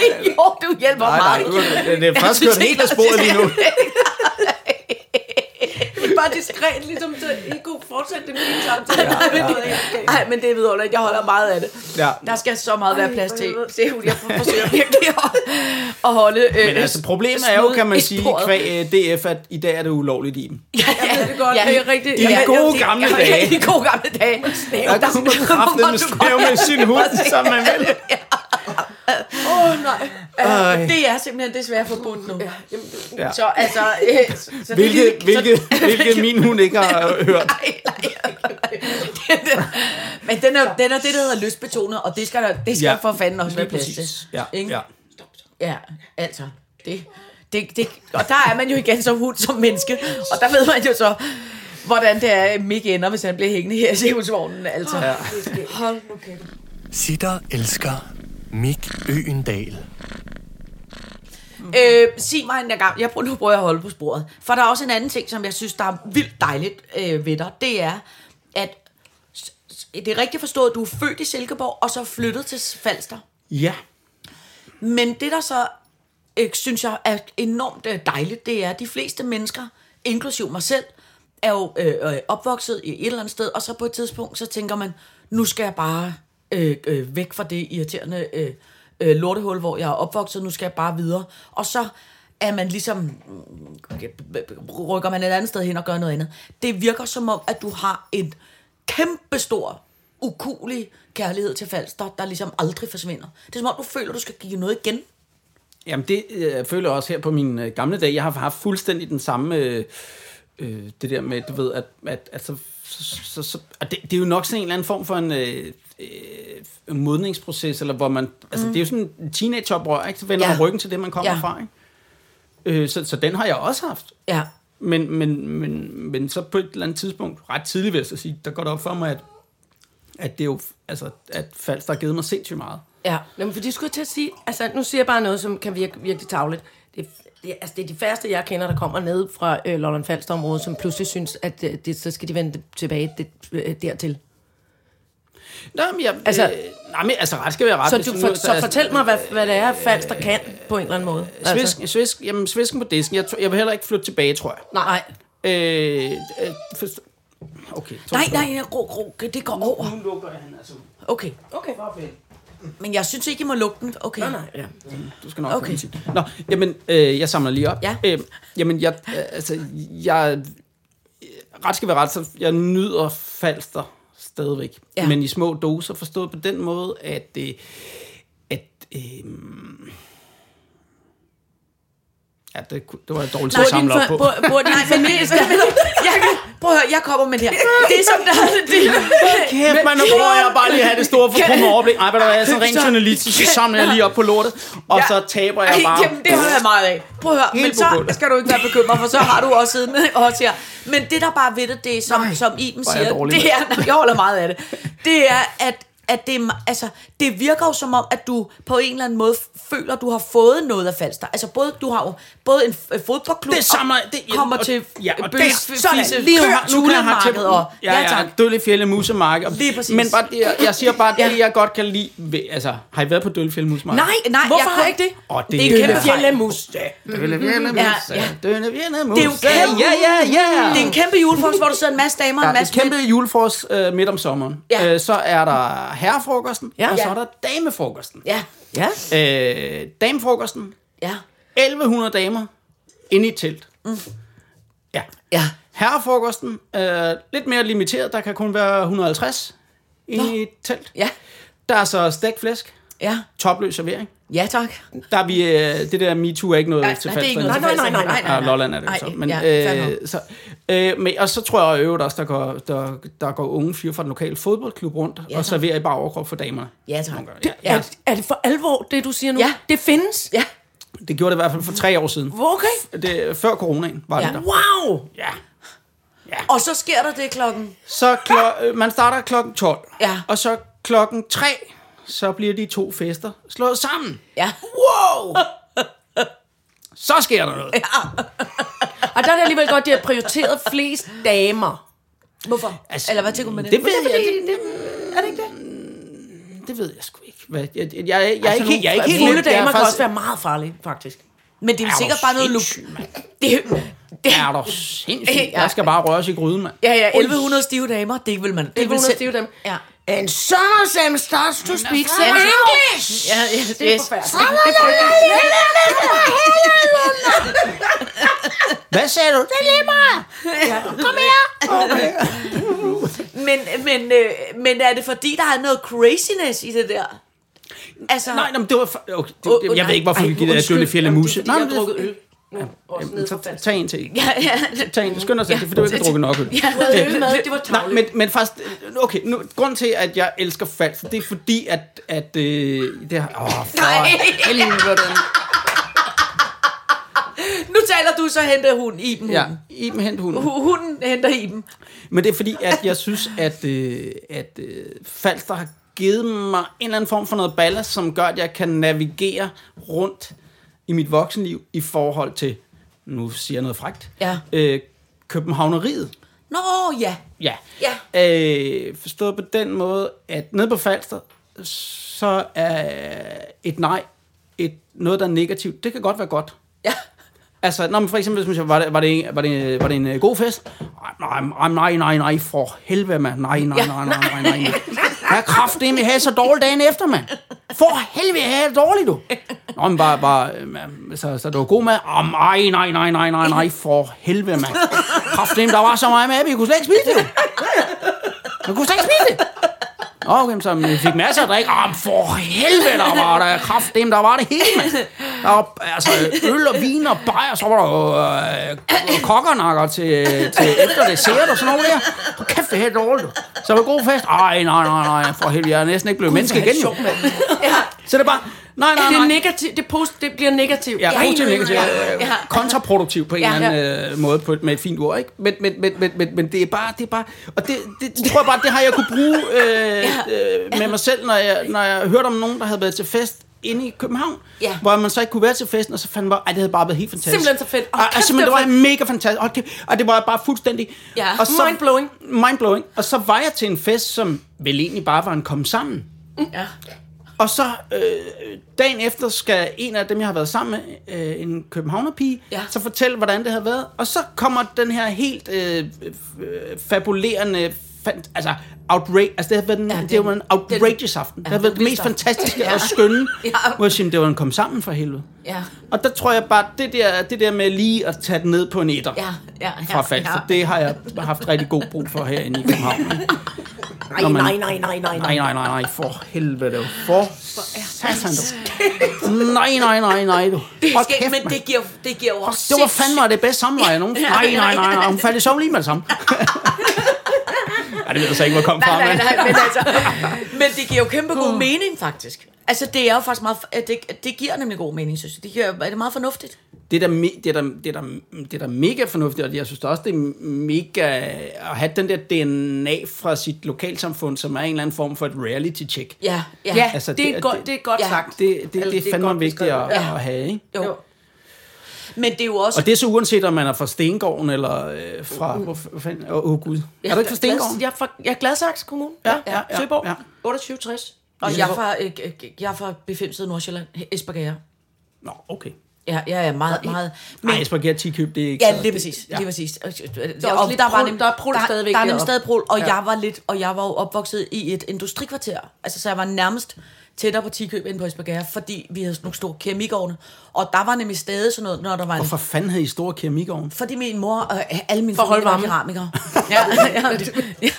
Ej, jo, du hjælper Nej, nej, meget. du, det, er synes kørt helt af sporet lige nu. Bare diskret, ligesom så I kunne fortsætte det med din samtale. Nej, men det, ej, men det ved du ikke. Jeg holder meget af det. Ja. Der skal så meget være plads til. Se, jeg forsøger virkelig at, at holde... Øh, Men altså, problemet er jo, kan man sige, kvæg øh, DF, at i dag er det ulovligt i dem. Ja, ja, det er godt. Det er rigtigt. I de Ja, gode det- gamle ja, dage. Ja, i de gode gamle dage. Der kunne man kraftedeme snæve med sin hund, som man vil. Åh, oh, nej. Ej. Det er simpelthen desværre forbudt nu. Ja. Så altså... Øh, så det er Hvilket, lige- hvilket, så- hvilket min hund ikke har øh, hørt. Nej, nej. Men den er, den er det, der hedder lystbetonet, og det skal, der, det skal Ja, for fanden også være plads til. Ja, Ikke? ja. Ja, altså, det, det, det, og der er man jo igen som hund, som menneske, og der ved man jo så, hvordan det er, Mick ender, hvis han bliver hængende her i cirkusvognen, altså. Ja. Hold nu kæft. Sitter elsker Mik Øendal. Øh, sig mig en gang, jeg prøver, nu prøver jeg at holde på sporet, for der er også en anden ting, som jeg synes, der er vildt dejligt øh, ved dig, det er, at det er rigtigt forstået, at du er født i Silkeborg, og så flyttet til Falster. Ja. Men det, der så øh, synes jeg er enormt øh, dejligt, det er, at de fleste mennesker, inklusiv mig selv, er jo øh, øh, opvokset i et eller andet sted, og så på et tidspunkt, så tænker man, nu skal jeg bare øh, øh, væk fra det irriterende øh, øh, lortehul, hvor jeg er opvokset, nu skal jeg bare videre. Og så er man ligesom, mm, rykker man et andet sted hen og gør noget andet. Det virker som om, at du har en kæmpestor, ukulig kærlighed til Falster, der ligesom aldrig forsvinder. Det er som om, du føler, du skal give noget igen. Jamen det øh, føler jeg også her på min øh, gamle dag. Jeg har haft fuldstændig den samme, øh, øh, det der med, du ved, at, at, at så, så, så, så at det, det er jo nok sådan en eller anden form for en øh, øh, modningsproces, eller hvor man, altså det er jo sådan en teenageoprør, ikke? Så vender Ja. man ryggen til det, man kommer Ja. fra, ikke? Øh, så, så den har jeg også haft. Ja. Men, men, men, men så på et eller andet tidspunkt, ret tidligt vil jeg så sige, der går det op for mig, at, at det er jo, altså, at Falster har givet mig sindssygt meget. Ja. Jamen, for de skulle jeg til at sige, altså nu siger jeg bare noget, som kan virke virkelig tavligt. Det, det, altså, det er de færreste, jeg kender, der kommer ned fra øh, Lolland Falster området, som pludselig synes, at øh, det, så skal de vende tilbage det, øh, dertil. Nå, men jeg, Altså- altså, øh, nej, men altså ret skal være ret. Så, du, nu- for, så altså, fortæl mig, hvad, hvad det er, Falster kan på en eller anden måde. Altså, Svisk, svisk, jamen, svisken på disken. Jeg, jeg vil heller ikke flytte tilbage, tror jeg. Nej. Øh, øh, forstå- okay. Nej, nej, ro, ro, det går over. Nu lukker jeg den, altså. Okay. Okay. Men jeg synes ikke, I må lukke den. Okay. Nej, nej, ja. Du skal nok Okay. okay. sige. Nå, jamen, øh, jeg samler lige op. Ja. Øh, jamen, jeg, øh, altså, jeg, ret skal være ret, så jeg nyder Falster stadigvæk. Ja. Men i små doser, forstået på den måde, at, øh, at øh, ja, det, det var et dårligt til at samle op på. bor, bor din familie skal... Jeg prøv at høre, jeg kommer med det her. Det er som der... Det, Kæft, man, nu prøver jeg bare lige at have det store forkrumme overblik. Ej, hvad der er, Så- journalistisk, så samler jeg lige op på lortet, og så taber jeg bare. Jamen, det holder jeg meget af. Prøv at høre, Helt men så gulvet. skal du ikke være bekymret, for så har du også siddende også her. Men det, der bare ved det, det er, som, Nej, som Iben er siger, det med er, jeg holder meget af det, det er, at at det, altså, det virker jo som om, at du på en eller anden måde føler, at du har fået noget af Falster. Altså, både, du har jo både en fodboldklub, Det samme, og det, kommer og, til ja, og bøs, det, sådan, fise, lige nu, kan jeg have til, og, ja, ja, tak. Døllefjælde Musemarked. Og- Lige præcis. Men bare jeg, jeg siger bare, det Ja. jeg godt kan lide, ved, altså, har I været på Døllefjælde Musemarked? Nej, nej, Hvorfor jeg har jeg ikke det? Åh, det, Det er kæmpe. Fjellemus. Døllefjælde Ja, Muse, ja. Døllefjælde Muse. Det er jo kæmpe, Ja, ja, ja. Det er en kæmpe julefrokost, hvor der sidder en masse damer og en Ja, masse kæmpe julefrokost øh, midt om sommeren. Ja. Øh, så er der herrefrokosten, Ja. og så er der damefrokosten. Ja, Ja. Øh, damefrokosten, ja, 1100 damer inde i et telt. Mm. Ja. ja. Herrefrokosten, øh, lidt mere limiteret, der kan kun være 150 inde i et telt. Ja, Der er så stegt flæsk, ja. topløs servering. Ja, tak. Der er vi, øh, det der MeToo er ikke noget Nej, til nej, er Nej, nej, nej, nej, Ja, Lolland er det Nej, så. Men, ja, øh, så, øh, men, og så tror jeg øvrigt også, der går, der, der går unge fyre fra den lokale fodboldklub rundt Ja, og serverer i bare overkrop for damerne. Ja, tak. Gange, Ja. Er, er det for alvor, det du siger nu? Ja. Det findes? Ja, Det gjorde det i hvert fald for tre år siden. Okay. Det, før coronaen var Ja. det der. Wow. Ja. og så sker der det klokken. Så klo- øh, man starter klokken 12. Ja. Og så klokken 3, så bliver de to fester slået sammen. Ja. Wow! Så sker der noget. Og der er det alligevel godt, at de har prioriteret flest damer. Hvorfor? Altså, Eller hvad tænker du med det? Det ved jeg, det, det, Er det ikke det? det ved jeg sgu ikke. Hvad, jeg, jeg, jeg, jeg, jeg, er Altså, ikke, jeg er ikke helt... Fulde jeg er damer kan faktisk- også være meget farlige, faktisk. Men det er Er sikkert bare noget luk. Det, det, Er du sindssygt? Ja. Jeg skal bare røres i gryden, mand. ja, ja, 1100 stive damer, det vil man. Det vil 1100 selv- stive dem. Ja. And some of them starts to speak some Ja. English. Ja, ja, Det er yes. forfærdeligt. Hvad sagde du? Det er lige mig. Kom her. Men, men, øh, men er det fordi, der er noget craziness i det der? Altså, Nej, nej, men det var... For, okay, det, jeg nej. ved ikke, hvorfor Ej, vi giver det der dølle fjelle muse. Nej, men det, Nu, også nede så tag en til. ja, ja. Tag en. Skynd dig selv, for du har ikke drukket nok øl. Ja, Øl med, det var Nej, men, men faktisk, okay, nu, grund til, at jeg elsker falsk, det er fordi, at, at øh, det har, åh, for helvede, Nu taler du, så henter hun Iben. ja. Iben hent hunden. Hu- Hunden henter Iben. Men det er fordi, at jeg synes, at, øh, at øh, Falster har givet mig en eller anden form for noget ballast, som gør, at jeg kan navigere rundt i mit voksenliv i forhold til, nu siger jeg noget frægt, Ja. øh, Københavneriet. Nå, ja. Ja. Ja. Øh, forstået på den måde, at nede på Falster, så er et nej et, noget, der er negativt. Det kan godt være godt. Ja. Altså, når man for eksempel, hvis man var det, var det, var det, var det en øh, god fest? Nej, nej, nej, nej, for helvede, mand. Nej, nej, nej, nej, nej, nej. Jeg har kraften med have så dårligt dagen efter, mand. For helvede, jeg havde det dårligt, du. Nå, men bare, bare øhm, så, så det var god mad. Oh, nej, nej, nej, nej, nej, nej, for helvede, mand. Kraften, der var så meget med, at vi kunne slet ikke spise det, du. Man kunne slet ikke spise det. Nå, okay, så vi fik masser af drik. Åh, for helvede, der var der kraft dem, der var det hele, mand. Var altså, øl og vin og bajer, så var der jo øh, kokkernakker til, til efter dessert og sådan noget der. Hold kæft, det er helt dårligt. du. Så var det god fest. Ej, nej, nej, nej, for helvede, jeg er næsten ikke blevet menneske igen, jo. Så det er bare, nej, nej, Det er nej. negativt. Det, post, det bliver negativt. Ja, positivt nej, negativt. ja, øh, ja. Kontraproduktivt på en Ja. eller anden øh, måde på, et- med et fint ord, ikke? Men, men, men, men, men, men det er bare, det er bare, og det, det, det tror jeg bare, det har jeg kunne bruge øh, øh, med mig selv, når jeg, når jeg hørte om nogen, der havde været til fest inde i København, Ja. hvor man så ikke kunne være til festen, og så fandt man ej, det havde bare været helt fantastisk. Simpelthen så fedt. Åh, Og, og simpelthen, det var mega fantastisk. Og det, og det var bare fuldstændig... Ja. Og så, Mindblowing. Mindblowing. Og så var jeg til en fest, som vel egentlig bare var en komme sammen. Ja. Og så øh, dagen efter skal en af dem, jeg har været sammen med, øh, en københavnerpige, Ja. så fortælle, hvordan det har været. Og så kommer den her helt øh, øh, fabulerende, fan, altså outrage, altså det har været, en, Ja, ja, det- det, var en outrageous aften. Det har været det mest fantastiske Ja. og skønne, Ja. hvor jeg siger, det var en kom sammen for helvede. Ja. Og der tror jeg bare, det der, det der med lige at tage den ned på en etter Ja, ja, ja, fra Falster, ja. det har jeg haft rigtig god brug for herinde i København. Nej, man- nej, nej, nej, nej, Nej, nej, nej, nej, for helvede. For satan, du. Nej, nej, nej, nej, du. Det er skægt, men det giver, det giver jo også Det var fandme det bedste samleje nogen. Nej, nej, nej, nej, hun faldt i søvn lige med det samme. Ej, det ved jeg så ikke, hvor kom fra, Nej, men... nej, nej, men altså, men det giver jo kæmpe god mening, faktisk. Altså, det er jo faktisk meget, det, det giver nemlig god mening, synes jeg. Det giver, er det meget fornuftigt? Det er, da, det, er da, det, er da, det er da mega fornuftigt, og jeg synes også, det er mega at have den der DNA fra sit lokalsamfund, som er en eller anden form for et reality-check. Ja, ja. Ja, Altså, altså, det det, er- er godt, det- det er godt ja. sagt. Det, det, det, Altså, det er fandme godt vigtigt at, beskrevet. at have, ikke? Jo. Jo. Men det er jo også... Og det er så uanset, om man er fra Stengården eller øh, fra... Hvor fanden? Åh, oh, Gud. Er du ikke fra Stengården? Jeg er fra, jeg er Gladsaxe Kommune. Ja, ja, ja, Søborg. ja. 2860. Og jeg er fra, øh, jeg er fra befimset Nordsjælland, Esbergære. Nå, okay. Ja, jeg er meget, meget... Men, Ej, Esbjerg Tikøb, det er ikke Ja, lige præcis. Ja. Lige præcis. Og, også lidt prul- der er prul der, stadigvæk Der er nemlig deroppe. stadig prul, og Ja. jeg var lidt, og jeg var jo opvokset i et industrikvarter. Altså, så jeg var nærmest tættere på Tikøb end på Esbjerg, fordi vi havde sådan nogle store keramikårne. Og der var nemlig stadig sådan noget, når der var en Hvorfor fanden havde I store keramikovn? Fordi min mor og alle mine familie var keramikere. ja, ja, ja.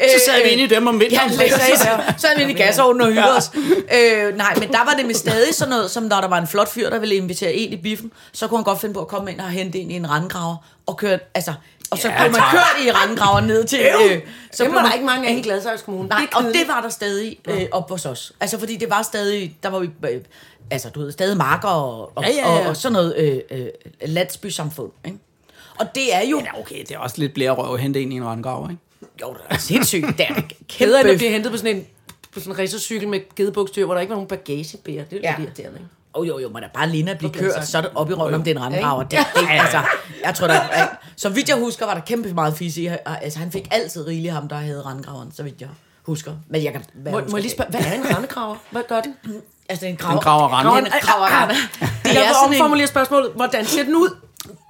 Så sad vi inde i dem om Ja, vinteren. præcis. Så havde vi inde i gasovnen og hyggede os. Øh, nej, men der var det med stadig sådan noget, som når der var en flot fyr, der ville invitere en i biffen, så kunne han godt finde på at komme ind og hente en i en randgraver og køre, altså, og så Ja, blev man tak. kørt i randgraver ned til... Øh, så dem var der ikke mange af i Gladsaxe Kommune. Nej, det og det var der stadig øh, op hos os. Altså, fordi det var stadig, der var vi, øh, altså, du ved, stadig marker og, og, Ja, ja, ja. og, og sådan noget øh, øh, landsbysamfund, ikke? Og det er jo... Ja, okay, det er også lidt blærerøv at hente en i en randgrav, ikke? Jo, det er sindssygt. Det er Keder, at kæmpe... du bliver hentet på sådan en på sådan en racercykel med gedebukstyr, hvor der ikke var nogen bagagebærer. Det er Ja. irriterende, ikke? Oh, jo, jo, men der bare lige at blive Okay, kørt, så- så er det op i røven, om det er en randgraver. Det, altså, jeg tror, der er, så vidt jeg husker, var der kæmpe meget fis i. Altså, han fik altid rigeligt ham, der havde randgraveren, så vidt jeg husker. Men jeg kan være Må, må jeg lige spørge, hvad er en randekraver? Hvad gør den? Altså, en graver. Den graver rande. En graver rande. Det er jeg vil sådan en, omformulere spørgsmålet. Hvordan ser den ud?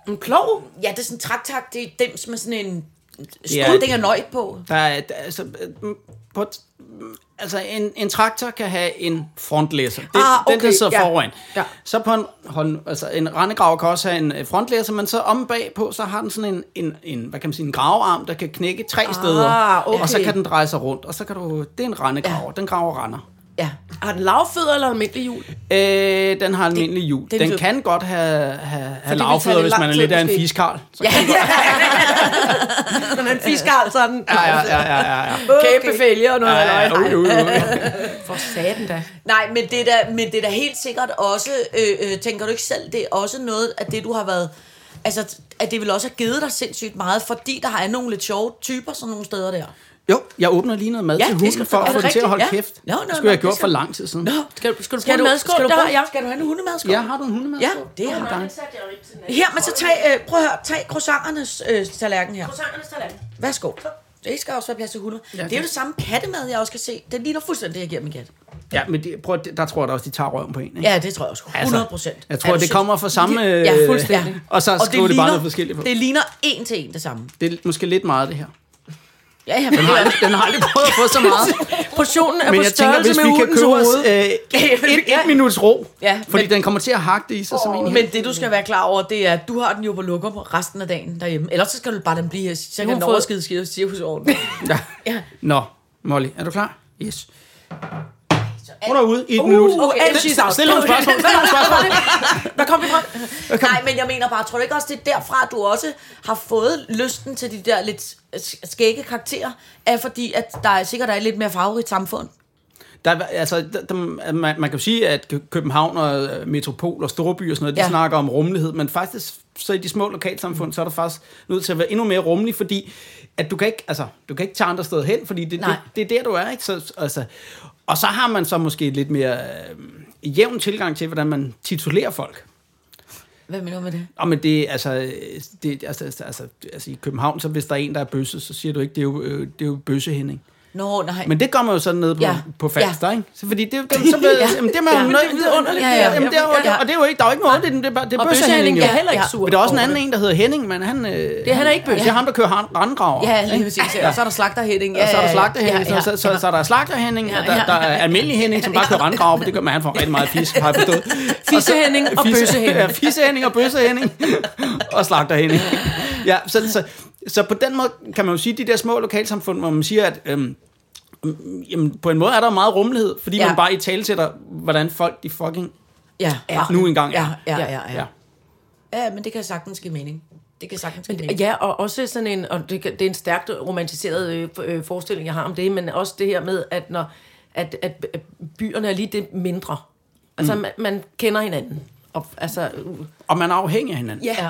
En plov? ja, det er sådan en traktak, det er dem med sådan en ting af nøjt på. Der er, der, er- altså, på, altså en, en traktor kan have en frontlæsser. Det, Ah, Den, der okay, sidder ja. foran. Ja. Så på en, hold, altså en rendegraver kan også have en frontlæsser, men så om bagpå, så har den sådan en, en, en, hvad kan man sige, en gravearm, der kan knække tre steder. okay. Og så kan den dreje sig rundt, og så kan du, det er en rendegraver, ja. den graver render. Ja. Har den lavfødder eller almindelig hjul? Øh, den har almindelig hjul. den Den kan godt have, have, have lavfødder, hvis man er lidt af en fiskarl. Så Ja, ja. Den er en fiskal, så er den. Ja, ja, ja, ja, ja, ja. Kæmpe fælge og noget. Ja, ja, jo. For satan da. Nej, men det, er da, men det er da helt sikkert også, øh, øh, tænker du ikke selv, det er også noget af det, du har været, altså, at det vil også have givet dig sindssygt meget, fordi der er nogle lidt sjove typer sådan nogle steder der. Jo, jeg åbner lige noget mad Ja, til hunden skal- for at få det til at holde Ja. kæft. Nå, nå, det skulle jeg have gjort skal- for lang tid siden. Nå, Skal du, skal du skal du, madskål? skal du, Der har bruge, jeg. skal du have en hundemadskål? Ja, har du en hundemad? Ja, det har jeg. Her, men så tag, øh, prøv at høre, tag croissanternes øh, tallerken her. Værsgo. Det skal også være plads til 100. Ja, det er jo det samme kattemad, jeg også kan se. Den ligner fuldstændig det, jeg giver min kat. Ja, men det, prøv, der tror jeg da også, de tager røven på en. Ikke? Ja, det tror jeg også. 100 procent. Altså, jeg tror, det kommer fra samme... Ja, øh, fuldstændig. Og så skriver det bare noget forskelligt på. Det ligner en til en det samme. Det er måske lidt meget, det her. Ja, ja, Den har, aldrig- den har aldrig prøvet at få så meget. Portionen er Men på jeg tænker, størrelse hvis med vi kan købe os øh, et, et minuts ro, Ja, fordi men- den kommer til at hakke det i sig som en. Men det, du skal være klar over, det er, at du har den jo på lukker resten af dagen derhjemme. Ellers så skal du bare den blive her. Så kan den overskide skide cirkusordenen. Ja. Ja. Nå, Molly, er du klar? Yes. Hun er ude i et minut. okay, out. Stil nogle spørgsmål. Stil nogle spørgsmål. Hvad kom vi fra? Nej, men jeg mener bare, tror du ikke også, det er derfra, du også har fået lysten til de der lidt skægge karakterer? Er fordi, at der er sikkert er lidt mere farverigt samfund? Der, er- altså, der, der, man, man kan jo sige, at Kø- København og øh, metropol og storby og sådan noget, de Ja. snakker om rummelighed, men faktisk så i de små lokalsamfund, så er der faktisk nødt til at være endnu mere rummelig, fordi at du kan ikke, altså, du kan ikke tage andre steder hen, fordi det, det, det er der, du er. Ikke? Så, altså, og så har man så måske lidt mere øh, jævn tilgang til, hvordan man titulerer folk. Hvad mener du med det? Og men det, altså, det, altså, altså, altså, altså, i København, så hvis der er en, der er bøsse, så siger du ikke, det er jo, øh, det er jo bøsse Henning. Nå, nej. Men det gør man jo sådan nede på, Ja. ja. på Falster, Ja. ja. ikke? Så fordi det, det, så ved, Ja. ja. jamen, det er man Ja. jo er vidunderligt. Ja, ja. Jamen, det er jo, Ja. og det er jo ikke, der er jo ikke noget, det det er, det er Og er heller ikke Ja. sur. Men der er også en anden en, der hedder Henning, men han... Øh, det er han er ikke bøsse. Det er ham, der kører randgraver. Ja, lige præcis. Ja. Og så er der slagter Henning. Ja, Og så er der ja, slagter ja, ja, så, så, så, så er der slagter Henning, Ja, og der, ja. der er almindelig Henning, som bare kører randgraver, det gør man, han får rigtig meget fisk, har jeg forstået. Fisse Henning og Bøsse Henning. Ja, Fisse Henning og Bøsse Henning. og slagter Henning. Ja, så, så, så på den måde kan man jo sige, at de der små lokalsamfund, hvor man siger, at øhm, jamen, på en måde er der meget rummelighed, fordi Ja. man bare i tale sætter, hvordan folk de fucking Ja, ja. nu engang er. Ja, ja, ja, ja. Ja. Ja, men det kan sagtens give mening. Det kan sagtens give mening. Ja, og også sådan en, og det, det er en stærkt romantiseret øh, øh, forestilling, jeg har om det, men også det her med, at når at, at, at byerne er lige det mindre. Altså, mm. man, man kender hinanden. Og, altså, uh, Og man er afhængig af hinanden. Ja.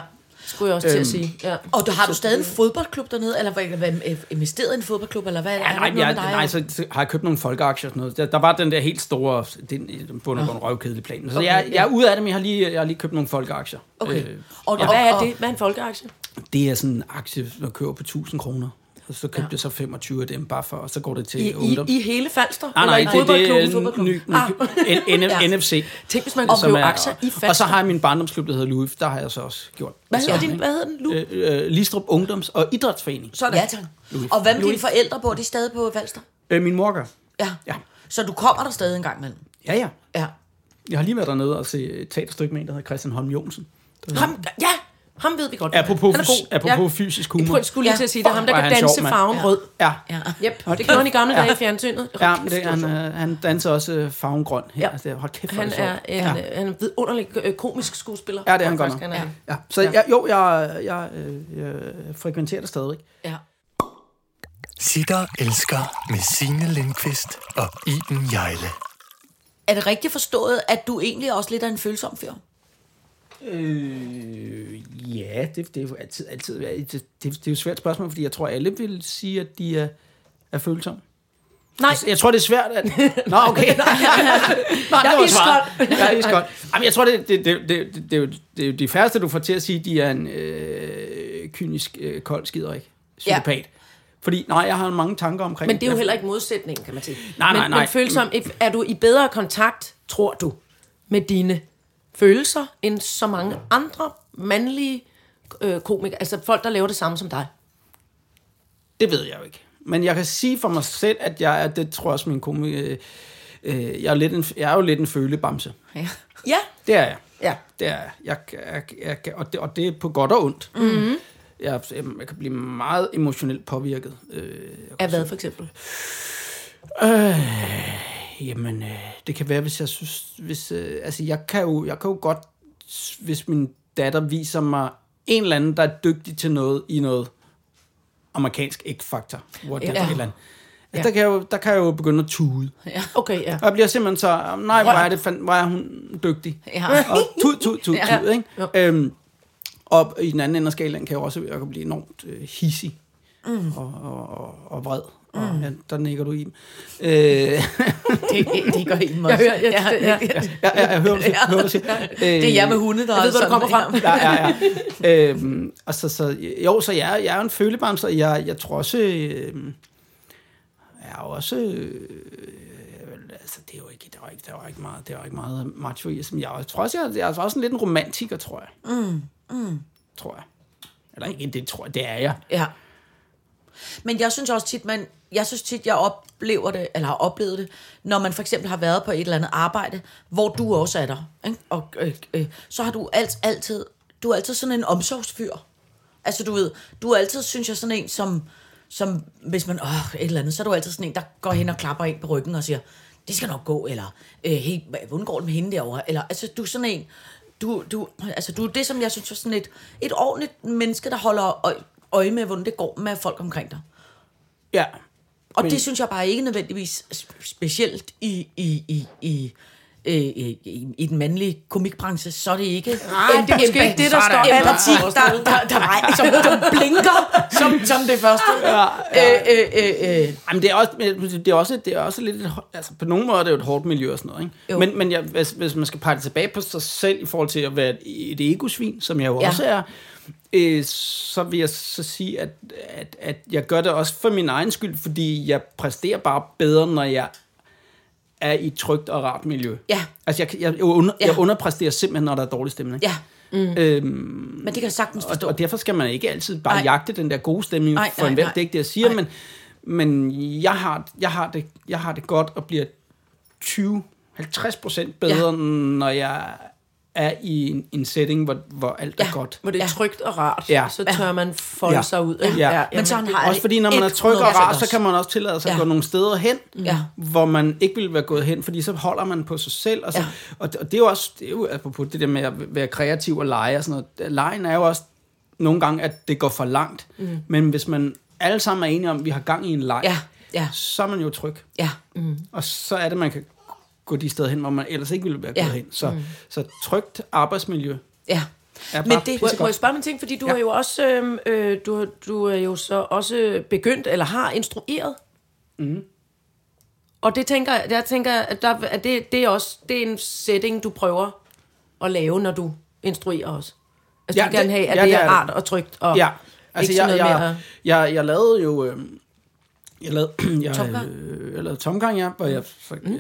Skulle jeg også til at sige. Ja. Og du, har du stadig en fodboldklub dernede, eller hvad, hvad, investeret i en fodboldklub, eller hvad? Ja, er nej, noget jeg, med dig? nej, så, så har jeg købt nogle folkeaktier og sådan noget. Der, der var den der helt store, den, den bund og grund røvkedelig plan. Så Okay, jeg, ja. jeg er ude af det, men jeg har lige, jeg har lige købt nogle folkeaktier. Okay. Øh, og, Ja, hvad er det? Hvad er en folkeaktie? det er sådan en aktie, der køber på 1000 kroner. Og så købte ja. jeg så 25 af dem, bare for, og så går det til I, i, ungdom. I hele Falster? Nej, nej, Eller det, i det er ny, ny Ah. N, N, Ja. NFC. Tænk, hvis man kunne som købe er- aktier i Falster. Og så har jeg min barndomsklub, der hedder Louis. Der har jeg så også gjort. Hvad hedder, din, hvad hedder den? Lu? ikke? Øh, øh, Listrup Ungdoms- og Idrætsforening. Sådan. Ja, tak. Og hvad med dine forældre? Bor de stadig på Falster? Øh, min mor gør. Ja. Ja. Så du kommer der stadig en gang imellem? Ja, ja. Ja. Jeg har lige været dernede og se et teaterstykke med en, der hedder Christian Holm Jonsen. Ham, ja, ham ved vi godt. Apropos, Han er god. apropos fysisk humor. Jeg skulle lige til at sige, det er ham, der kan er danse sjov, farven rød. Ja, Ja. Yep, det gjorde han i gamle dage i fjernsynet. ja Hold kæft, det, han, øh, han danser også øh, farven grøn her. Ja. Altså, det- hold kæft, Han er en, ja. han er en vidunderlig øh, komisk skuespiller. Ja, det er han godt nok. er. Ja, så jeg, jo, jeg, jeg, øh, jeg frekventerer det stadig. ja. Sitter elsker med Signe Lindqvist og Iben Jejle. Er det rigtigt forstået, at du egentlig også lidt er en følsom fyr? Øh, ja, det, det er jo altid, altid det, det, det, er jo et svært spørgsmål, fordi jeg tror, alle vil sige, at de er, er følsomme. Nej, Jeg tror, det er svært at... Nå, okay. Nej, Jeg er iskold. Jeg er iskold. Jamen, jeg tror, det, det, det, det, det, det, er det er jo de færreste, du får til at sige, de er en øh, kynisk, øh, kold skider, ikke? Psykopat. Ja. Fordi, nej, jeg har mange tanker omkring... men det er jo heller ikke modsætningen, kan man sige. Nej, nej, men, nej. Men følsom, er du i bedre kontakt, tror du, med dine følelser, end så mange andre mandlige øh, komikere? Altså folk, der laver det samme som dig. Det ved jeg jo ikke. Men jeg kan sige for mig selv, at jeg er, det tror jeg også min komik... Øh, øh, jeg, er lidt en, jeg er jo lidt en følebamse. Ja. Ja. Det er jeg. Ja. Det er jeg. jeg, jeg, jeg, jeg og, det, og det er på godt og ondt. Mm-hmm. Jeg, jeg, kan blive meget emotionelt påvirket. Øh, Af hvad for eksempel? Jamen, øh, det kan være, hvis jeg synes... Hvis, øh, altså, jeg kan, jo, jeg kan jo godt... Hvis min datter viser mig en eller anden, der er dygtig til noget i noget amerikansk hvor det Ja. er eller andet. Ja. Altså, der, kan jeg jo, der kan jeg jo begynde at tude. Okay, ja. Og jeg bliver simpelthen så... Nej, hvor er, det, hvor er hun dygtig. Ja. Og tud, tud, tud, Ja. tud, ikke? Jo. Øhm, og i den anden ende af skalaen kan jeg også jeg kan blive enormt øh, hissig mm. og, og, og, og vred. Og, ja, der nikker du i. Øh, Det, det gør en også. Jeg hører, jeg, ja, ja. Ja, ja, jeg hører, siger, hører, du siger. Det er jer med hunde, der Jeg ved, hvor er du kommer fra. Ja, ja, ja. øhm, og så, så, jo, så jeg, er- jeg er en følebamse, og jeg, jeg tror også, øhm, jeg er også, øh, altså det er jo ikke, det er jo ikke, det er jo ikke meget, det er jo ikke meget macho i, som jeg, jeg tror også, jeg, jeg er også en lidt en romantiker, tror jeg. Mm, mm. Tror jeg. Eller ikke, det tror jeg, det er jeg. Ja. Men jeg synes også tit, man, jeg synes tit, jeg oplever det, eller har oplevet det, når man for eksempel har været på et eller andet arbejde, hvor du også er der. Ikke? Og, øh, øh, så har du alt, altid, du er altid sådan en omsorgsfyr. Altså du ved, du er altid, synes jeg, sådan en, som, som hvis man, åh, et eller andet, så er du altid sådan en, der går hen og klapper ind på ryggen og siger, det skal nok gå, eller øh, hey, hvordan går det med hende derovre? Eller, altså du er sådan en, du, du, altså, du er det, som jeg synes er sådan et, et ordentligt menneske, der holder øje, med, hvordan det går med folk omkring dig. Ja. Og Men- det synes jeg bare ikke nødvendigvis sp- specielt i, i, i, i, i, i, i, i den mandlige komikbranche, så er det ikke Nej, det er måske ikke det, der står empati, der, der, der, der, som, som blinker som, som det første. Ja, ja. Øh, øh, øh, øh. Jamen, det er også, det er også, det er også lidt, et, altså på nogle måder er det jo et hårdt miljø og sådan noget, ikke? Jo. Men, men jeg, hvis, hvis man skal pege tilbage på sig selv i forhold til at være et, et egosvin, som jeg jo ja. også er, øh, så vil jeg så sige, at, at, at jeg gør det også for min egen skyld, fordi jeg præsterer bare bedre, når jeg er i et trygt og rart miljø. Ja. Altså, jeg, jeg, under, Ja. jeg underpræsterer simpelthen, når der er dårlig stemning. Ja, Øhm, men det kan jeg sagtens og, forstå. og derfor skal man ikke altid bare nej. jagte den der gode stemning nej, for enhver. Det er ikke det, jeg siger, Nej. men, men jeg, har, jeg, har det, jeg har det godt og bliver 20-50 procent bedre, ja. når jeg er i en, en setting, hvor, hvor alt ja. er godt. Hvor det er Ja. trygt og rart, Ja. så tør man folde Ja. sig ud. ikke? Ja. Men sådan har Også fordi, når man er tryg og 100% rar, så kan man også tillade sig at Ja. gå nogle steder hen, Ja. hvor man ikke ville være gået hen, fordi så holder man på sig selv. Og, så, Ja. og, det, og det er jo også, det er jo apropos det der med at være kreativ og lege og sådan noget. Lejen er jo også nogle gange, at det går for langt. Mm. Men hvis man alle sammen er enige om, at vi har gang i en leg, Ja, ja, så er man jo tryg. ja. Og så er det, man kan gå de steder hen, hvor man ellers ikke ville være Ja. gået hen. Så, mm. så trygt arbejdsmiljø ja. Men det- Må, jeg spørge mig en ting, fordi du Ja. er jo også øh, øh, du, har- du er jo så også begyndt eller har instrueret. Mm. Og det tænker jeg, tænker, at, der, at det, det er også det er en setting du prøver at lave, når du instruerer os. Altså Ja, du vil gerne have, at ja, det det er er rart og trygt og Ja, altså ikke jeg, sådan noget jeg, mere. jeg, jeg lavede jo... Øh, jeg lavede, jeg, Tomgang? Øh, jeg lavede tomgang, ja, hvor jeg... Så, øh,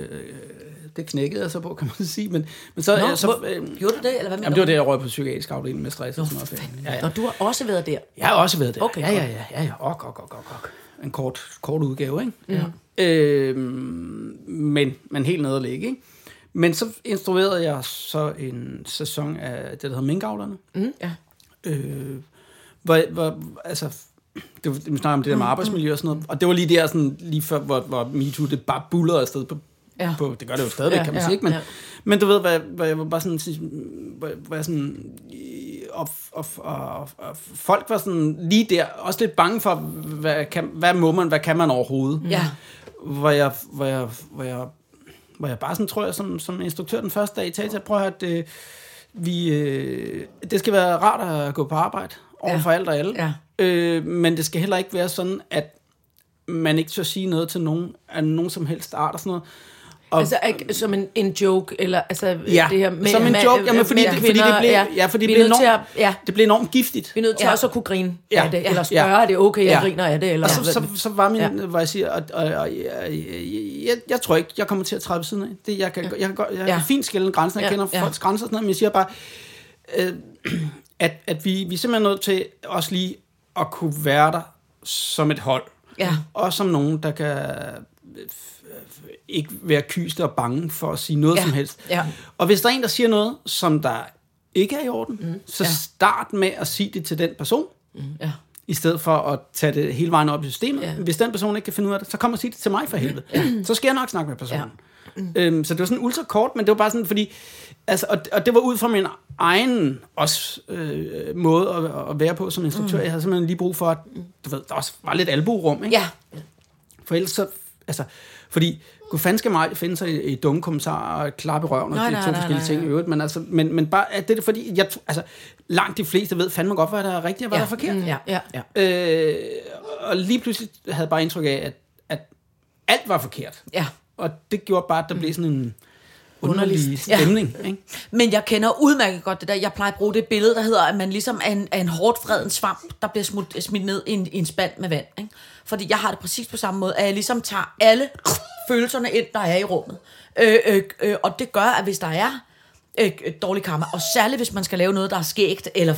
det knækkede jeg så på, kan man sige. Men, men så... Nå, øh, så hvor- øh, Gjorde du det, eller hvad mener jamen, det var det, jeg røg på psykiatrisk afdeling med stress og sådan noget. Ja, ja. Og du har også været der. Jeg har også været der. Okay, ja, ja, ja, ja, ja. Ok, ok, ok, ok. En kort, kort udgave, ikke? Ja. Øh, men, men helt nede at ligge, ikke? Men så instruerede jeg så en sæson af det, der hedder Minkavlerne. Mm, ja. Øh, hvor, hvor, altså, det var, vi snakker om det der med arbejdsmiljø og sådan noget, og det var lige der, sådan, lige før, hvor, hvor MeToo, det bare bullerede afsted på, Ja. på, det gør det jo stadigvæk, Ja, kan man ja, sige, ikke? Men, ja. men du ved, hvad, hvad jeg var bare sådan, hvor jeg sådan, og, og, og, og, folk var sådan lige der, også lidt bange for, hvad, kan, hvad må man, hvad kan man overhovedet? Ja. Hvor jeg, hvor jeg, hvor jeg, hvor jeg bare sådan, tror jeg, som, som instruktør den første dag i Tata, prøver at øh, vi, øh, det skal være rart at gå på arbejde over Ja. for alt og alle. Ja. Øh, men det skal heller ikke være sådan, at man ikke tør sige noget til nogen af nogen som helst art og sådan noget. Og, Altså ikke som en, en joke, eller altså ja, det her med, som en joke, jamen, fordi, med det, fordi det blev, ja, fordi det blev enormt, at, ja, det blev enormt giftigt. vi er nødt til Ja. også at kunne grine Ja, af det, ja, eller spørge, ja. er det okay, jeg Ja. griner af det, eller Og så, så, så var min, Ja. ja. hvor jeg siger, og, og, og, jeg, jeg, jeg tror ikke, jeg kommer til at træde siden af. Det, jeg kan, jeg kan, godt- jeg Ja. kan fint skille grænsen, jeg Ja, kender ja. folks grænser og sådan noget, men jeg siger bare, øh, at, at vi, vi er simpelthen nødt til også lige at kunne være der som et hold. Ja. Og som nogen, der kan øh, ikke være kyste og bange for at sige noget Ja. som helst. Ja. Og hvis der er en, der siger noget, som der ikke er i orden, mm. så Ja. start med at sige det til den person Ja. i stedet for at tage det hele vejen op i systemet. Ja. Hvis den person ikke kan finde ud af det, så kom og sig det til mig for helvede. Ja. Så skal jeg nok snakke med personen. Ja. Øhm, så det var sådan ultra kort, men det var bare sådan, fordi... Altså, og, og det var ud fra min egen også, øh, måde at, at være på som instruktør. Mm. Jeg havde simpelthen lige brug for, at du ved, der også var lidt albuerum, ikke? Ja. For ellers så... Altså, fordi Gud fanden skal mig finde sig i, i dumme kommentarer og klappe i røven, og det er to nej, forskellige nej, ting i øvrigt, men, altså, men, men bare, at det er fordi, jeg, altså, langt de fleste ved fandme godt, hvad der er rigtigt og hvad Ja. der er forkert. Mm, ja. Ja. Ja. Øh, og lige pludselig havde jeg bare indtryk af, at, at alt var forkert. ja. Og det gjorde bare, at der blev sådan en underlig Ja. stemning. Ikke? Men jeg kender udmærket godt det der. Jeg plejer at bruge det billede, der hedder, at man ligesom er en, er en hårdt freden svamp, der bliver smidt, smidt ned i en, i en spand med vand. Ikke? Fordi jeg har det præcis på samme måde, at jeg ligesom tager alle følelserne ind, der er i rummet. Øh, øh, øh, og det gør, at hvis der er øh, øh, dårlig karma, og særligt hvis man skal lave noget, der er skægt, eller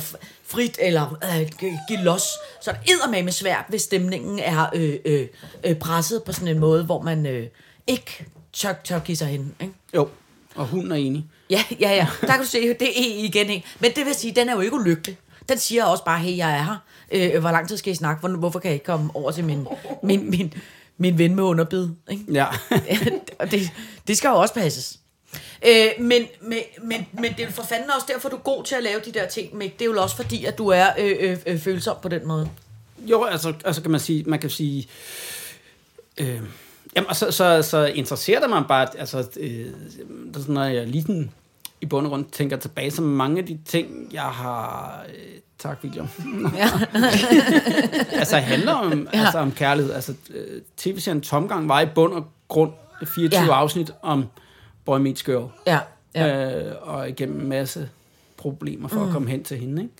frit, eller øh, gi- give los, så er det eddermame svært, hvis stemningen er øh, øh, øh, presset på sådan en måde, hvor man øh, ikke tør, tør give sig hen. Ikke? Jo, og hun er enig. Ja, ja, ja. Der kan du se, det er E igen. Ikke? Men det vil sige, den er jo ikke ulykkelig. Den siger også bare, hey, jeg er her. Øh, hvor lang tid skal I snakke? Hvor, hvorfor kan jeg ikke komme over til min, min, min, min ven med underbid? Ikke? Ja. Og det, det skal jo også passes. Øh, men, men, men, men det er for fanden også derfor, du er god til at lave de der ting. Men det er jo også fordi, at du er øh, øh, øh, følsom på den måde. jo, altså, altså kan man sige, man kan sige, øh, jamen, og så, så, så interesserer det mig bare, at, altså, øh, det sådan, når jeg lige sådan, i bund og grund tænker tilbage, så mange af de ting, jeg har... Øh, tak, William. Ja. altså handler om, ja. altså, om kærlighed. Altså, øh, tv-serien Tomgang var i bund og grund 24 Ja. afsnit om Boy Meets Girl. Ja. Ja. Øh, og igennem en masse problemer for mm. at komme hen til hende. Ikke?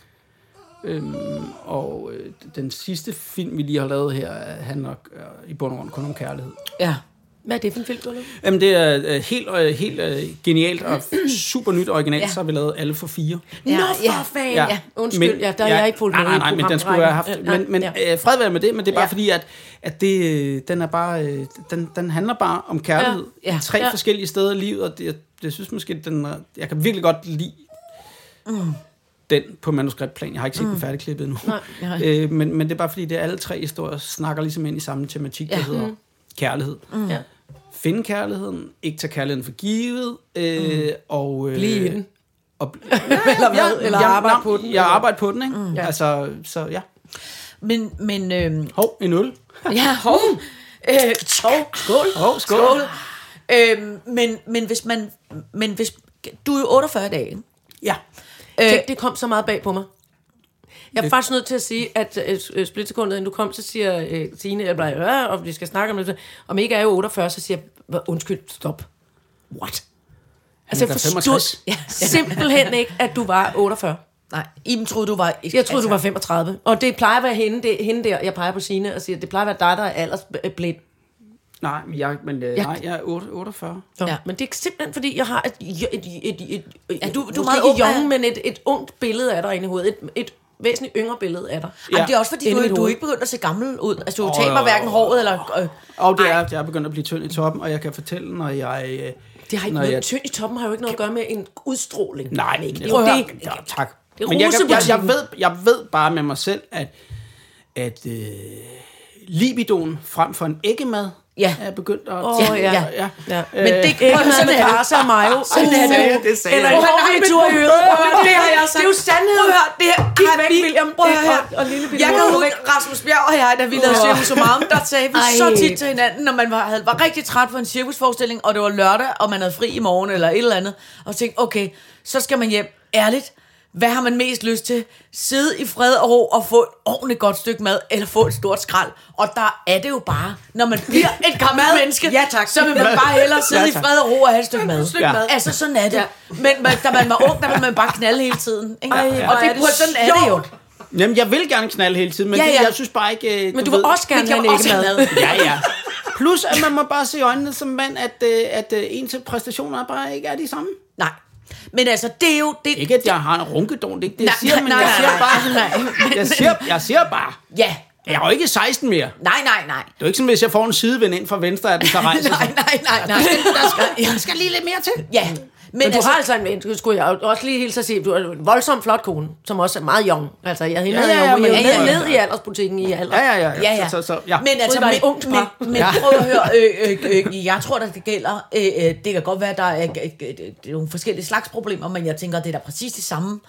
Øhm, og øh, den sidste film, vi lige har lavet her, øh, handler øh, i bund og grund kun om kærlighed. ja. Hvad er det for en film, du har lavet? Jamen, det er øh, helt, øh, helt øh, genialt og super nyt originalt, Ja. ja. så har vi lavet alle for fire. Ja, Nå, ja. for fanden! Ja. Ja. Undskyld, ja, der har jeg ikke fulgt med nej, nej, men den skulle jeg have haft. programrækken. Men, men Ja. øh, fred være med det, men det er bare Ja. ja. fordi, at, at det, øh, den er bare, øh, den, den handler bare om kærlighed. Ja, ja. Tre Ja. forskellige steder i livet, og det, jeg, jeg synes måske, den er, jeg kan virkelig godt lide Mm. Den på manuskriptplan. Jeg har ikke set den færdigklippet endnu. Nej. Øh, men, men det er bare fordi, det er alle tre historier snakker ligesom ind i samme tematik, der Ja. hedder kærlighed. Ja. Finde kærligheden, ikke tage kærligheden for givet, øh, og... Øh, Bliv i den. Og, Eller hvad? Eller arbejde på den. Jeg arbejder på den, ikke? Mm. Altså, så ja. Men, men øh, Hov, en øl. ja, hov. Øh, hov, skål. Hov, skål. skål. Øh, men, men hvis man, men hvis, du er jo 48 dage, ikke? Ja. Tænk, det kom så meget bag på mig. Jeg er faktisk nødt til at sige, at øh, splitsekundet, inden du kom, så siger øh, Signe, jeg bare, øh, og vi skal snakke om det. Om ikke er jo 48, så siger jeg, "Hvad, undskyld, stop. What? Altså, jeg forstod 65. ja, simpelthen ikke, at du var 48. Nej, Iben troede, du var... Jeg troede, du var 35. Og det plejer at være hende, det, hende der, jeg peger på Signe og siger, det plejer at være dig, der er aldersblind. Nej, men jeg, men, øh, Jeg- nej, jeg er 8, 48. Så, Ja. Men det er simpelthen, fordi jeg har et, et, et, et, et, et Ja, du- du er meget ikke young, men et, et ungt billede af dig inde i hovedet. Et, et væsentligt yngre billede af dig. Ja. Jamen, det er også fordi, Inde du, du er ikke begyndt at se gammel ud. Altså, du Åh, taber jo. hverken håret eller... Øh, Og det er, jeg er begyndt at blive tynd i toppen, og jeg kan fortælle, når jeg... Øh, Det har ikke når noget, jeg, tynd i toppen har jo ikke noget at gøre med en udstråling. Nej, men ikke Det er jo det. Ja, tak. Det er Men jeg, jeg, jeg, ved, jeg ved bare med mig selv, at, at øh, libidoen frem for en æggemad Ja. er begyndt at... Åh, ja. ja. Ja. ja. Men det, Ikke med sådan er det. Pasa og mayo. Sådan er det. det sagde Eller en hård tur i øret. Det har jeg sagt. Det er jo sandheden. Prøv at høre, det her. Gik væk, William. Prøv at høre Og- og lille Jeg kan huske, Rasmus Bjerg og jeg, da vi lavede. Cirkus Somarum, der sagde vi så tit til hinanden, når man var, havde, var rigtig træt for en cirkusforestilling, og det var lørdag, og man havde fri i morgen, eller et eller andet, og tænkte, okay, så skal man hjem. Ærligt, hvad har man mest lyst til? Sidde i fred og ro og få et ordentligt godt stykke mad, eller få et stort skrald. Og der er det jo bare, når man bliver et gammelt menneske, Ja, tak. så vil man bare hellere sidde Ja, i fred og ro og have et stykke mad. Ja. Altså, sådan er det. Ja. Men man, da man var ung, der ville man bare knalde hele tiden. Ikke? Ej, og hvor det, er det sådan er det jo. Jamen, jeg vil gerne knalde hele tiden, men Ja, det, ja. jeg synes bare ikke... øh, Men du vil ved, også gerne have en æggemad. mad. Ja, ja. Plus, at man må bare se i øjnene som mand, at, øh, at øh, ens præstationer bare ikke er de samme. Nej. Men altså, det er jo... Det, Ikke, at jeg har en runkedon, det er ikke det, jeg Nej, siger, men nej, jeg nej, siger nej, bare... nej. Jeg siger, jeg siger bare... Ja. Jeg er jo ikke 16 mere. Nej, nej, nej. Det er jo ikke sådan, hvis jeg får en sidevind ind fra venstre, at den så rejser Nej, sig. nej, nej, nej. Der skal, der skal lige lidt mere til. Ja. Men, Men du altså, har altså en du skulle jeg også lige hilse at sige, du er en voldsomt flot kone, som også er meget young. Altså, jeg hende Ja, ja, ja, ja, ja, ja, ja. ned i aldersbutikken i alder. Ja, ja, ja. Ja, ja. Så, så, ja. Men altså, men, ungt par. men, men Ja. prøv at høre, øh, øh, øh, jeg tror, at det gælder, øh, øh, det kan godt være, at der er, øh, øh, nogle forskellige slags problemer, men jeg tænker, det er da præcis de samme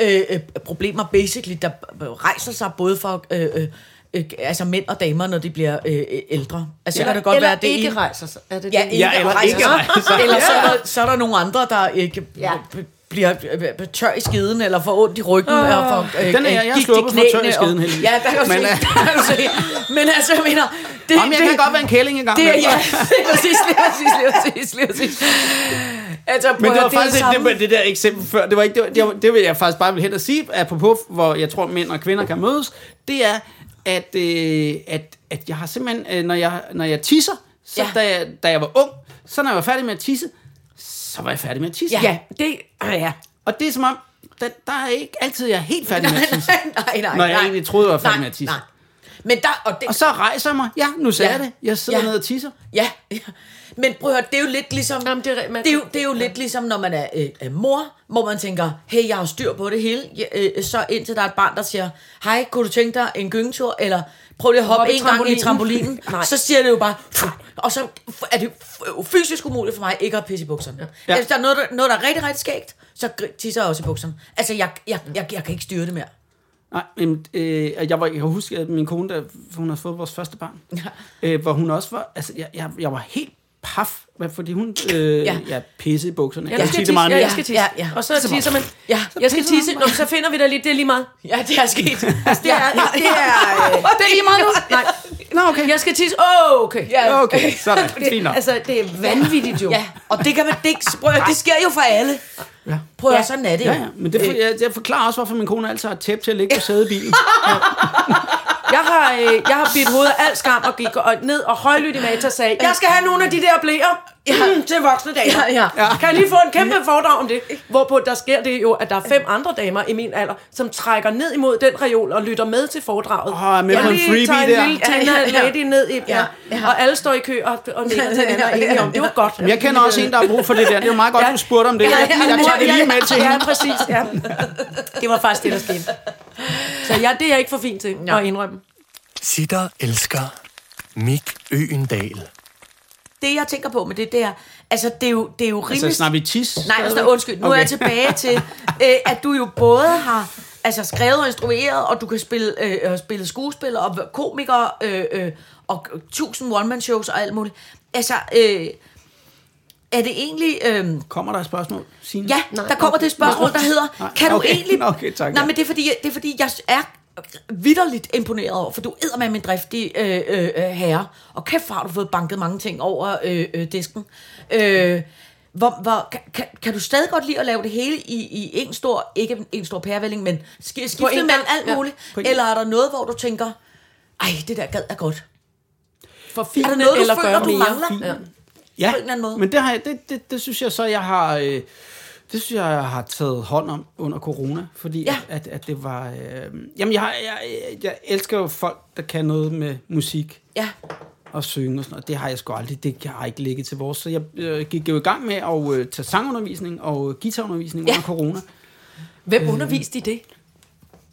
øh, øh, problemer, basically, der rejser sig både for øh, øh, øh, altså mænd og damer, når de bliver øh, øh, ældre. Altså, så kan det godt eller være, det ikke ene- rejser sig. Er det Ja, det? ikke Ja, eller rejser ikke rejser sig. Eller så er, Ja. der, så er der nogle andre, der ikke Ja. ja. bliver øh, tør i skeden, eller får ondt i ryggen, og får øh, Den er jeg- jeg sluppet for tør i skeden, og-. Ja, der kan du Men, se. øh, der kan du se. Men altså, jeg mener... Det, Jamen, jeg kan godt være en kælling i gang. det, med. ja, præcis, lige præcis, lige præcis, lige præcis. Altså, Men det var faktisk det, det, det, det der eksempel før. Det, var ikke, det, var, det, var, det vil jeg faktisk bare vil hen og sige, apropos, hvor jeg tror, mænd og kvinder kan mødes, det er, at, øh, at, at jeg har simpelthen, øh, når, jeg, når jeg tisser, så Ja. da, jeg, da jeg var ung, så når jeg var færdig med at tisse, så var jeg færdig med at tisse. Ja, det... Ah, ja. Og det er som om, der, der er ikke altid, jeg er helt færdig med nej, at tisse. nej, nej, nej. Når jeg nej. egentlig troede, jeg var færdig Nej, med at tisse. Nej. Men der, og det, Og så rejser jeg mig. Ja, nu sagde Ja. jeg det. Jeg sidder Ja. ned og tisser. Ja, ja. Men prøv at høre, det er jo lidt ligesom... Jamen, det er- man- det er jo, det er jo lidt ligesom, når man er øh, mor, hvor man tænker, hey, jeg har styr på det hele. Ja, øh, så indtil der er et barn, der siger, hej, kunne du tænke dig en gyngetur? Eller prøv lige at hoppe en gang i trampolinen." så siger det jo bare, og så er det fysisk umuligt for mig ikke at pisse i bukserne. Ja. Ja. Hvis der er noget, der, noget, der er rigtig, rigtig skægt, så tisser jeg også i bukserne. Altså, jeg, jeg, jeg, jeg kan ikke styre det mere. Nej, men, øh, jeg, var, jeg kan huske, at min kone, da hun havde fået vores første barn, ja. øh, hvor hun også var, altså, jeg, jeg, jeg var helt paf, hvad- fordi hun øh, Ja. ja. Ja, pisse i bukserne. Ja, Jeg skal det meget tisse. Ja, mere. jeg skal tisse. Ja, ja. Og så tisser man. Ja. Jeg skal tisse. Nå, så finder vi da lige, det er lige meget. Ja, det er sket. Altså, Det er, det er, Det er lige meget nu. Nej, Nå, okay. jeg skal tisse. Oh, okay. Ja, Okay, sådan. Fint Det, nok. altså, det er vanvittigt jo. Ja, og det kan man, det, prøv det sker jo for alle. Ja. Prøv at, Ja. sådan er det jo. Ja, ja, men det, for, jeg, jeg forklarer også, hvorfor min kone altid har tæp til at ligge på sædet i bilen. Jeg har, øh, jeg har bidt hovedet af alt skam og gik og ned og højlydt i Mata sagde, jeg skal have nogle af de der blæer ja. mm, til voksne damer. Ja, ja. Kan jeg lige få en kæmpe foredrag om det? Hvorpå der sker det jo, at der er fem andre damer i min alder, som trækker ned imod den reol og lytter med til foredraget. Åh, er med jeg på en lige freebie tager en der. lille Ja, ja, ja. lady ned i, ja, Ja, ja. og alle står i kø og, og nikker til hinanden er enige om, det var godt. Jeg kender også en, der har brug for det der. Det er jo meget godt, Ja. du spurgte om det. Jeg, jeg tager det lige med til Ja, hende. præcis. Ja. Det var faktisk det, der skete. Så ja, det er jeg ikke for fint til at indrømme. Sitter elsker Mik Øendal. Det, jeg tænker på med det, det er, altså, det er jo, det er jo rimelig... Altså, snakker vi tis? Nej, altså, undskyld. Nu okay. er jeg tilbage til, øh, at du jo både har altså, skrevet og instrueret, og du kan spille, øh, øh, spille skuespiller og komiker, øh, øh, og tusind one-man-shows og alt muligt. Altså, øh, er det egentlig... Øh, Kommer der et spørgsmål? Signe? Ja, Nej, der kommer okay. det spørgsmål, der hedder, Nej, kan du okay. egentlig... Okay, tak, Nej, ja. men det er, fordi, det er fordi, jeg er vidderligt imponeret over, for du æder med min driftige øh, øh, øh, herre, og kæft har du fået banket mange ting over øh, øh, disken. Øh, hvor, hvor, kan, kan, du stadig godt lide at lave det hele i, i en stor, ikke en stor pærevælling, men sk- skiftet mellem gang, alt ja. muligt? En- Eller er der noget, hvor du tænker, ej, det der gad er godt? For Er der noget, du eller føler, du mere. mangler? Ja. Ja, på en eller anden måde. men det, har jeg, det, det, det synes jeg så, jeg har... Øh, det synes jeg, jeg har taget hånd om under corona, fordi Ja. at, at det var... Øh, jamen, jeg, jeg, jeg elsker jo folk, der kan noget med musik Ja, og synge og sådan noget. Det har jeg sgu aldrig. Det har ikke ligget til vores. Så jeg øh, gik jo i gang med at øh, tage sangundervisning og guitarundervisning Ja. under corona. Hvem underviste i det?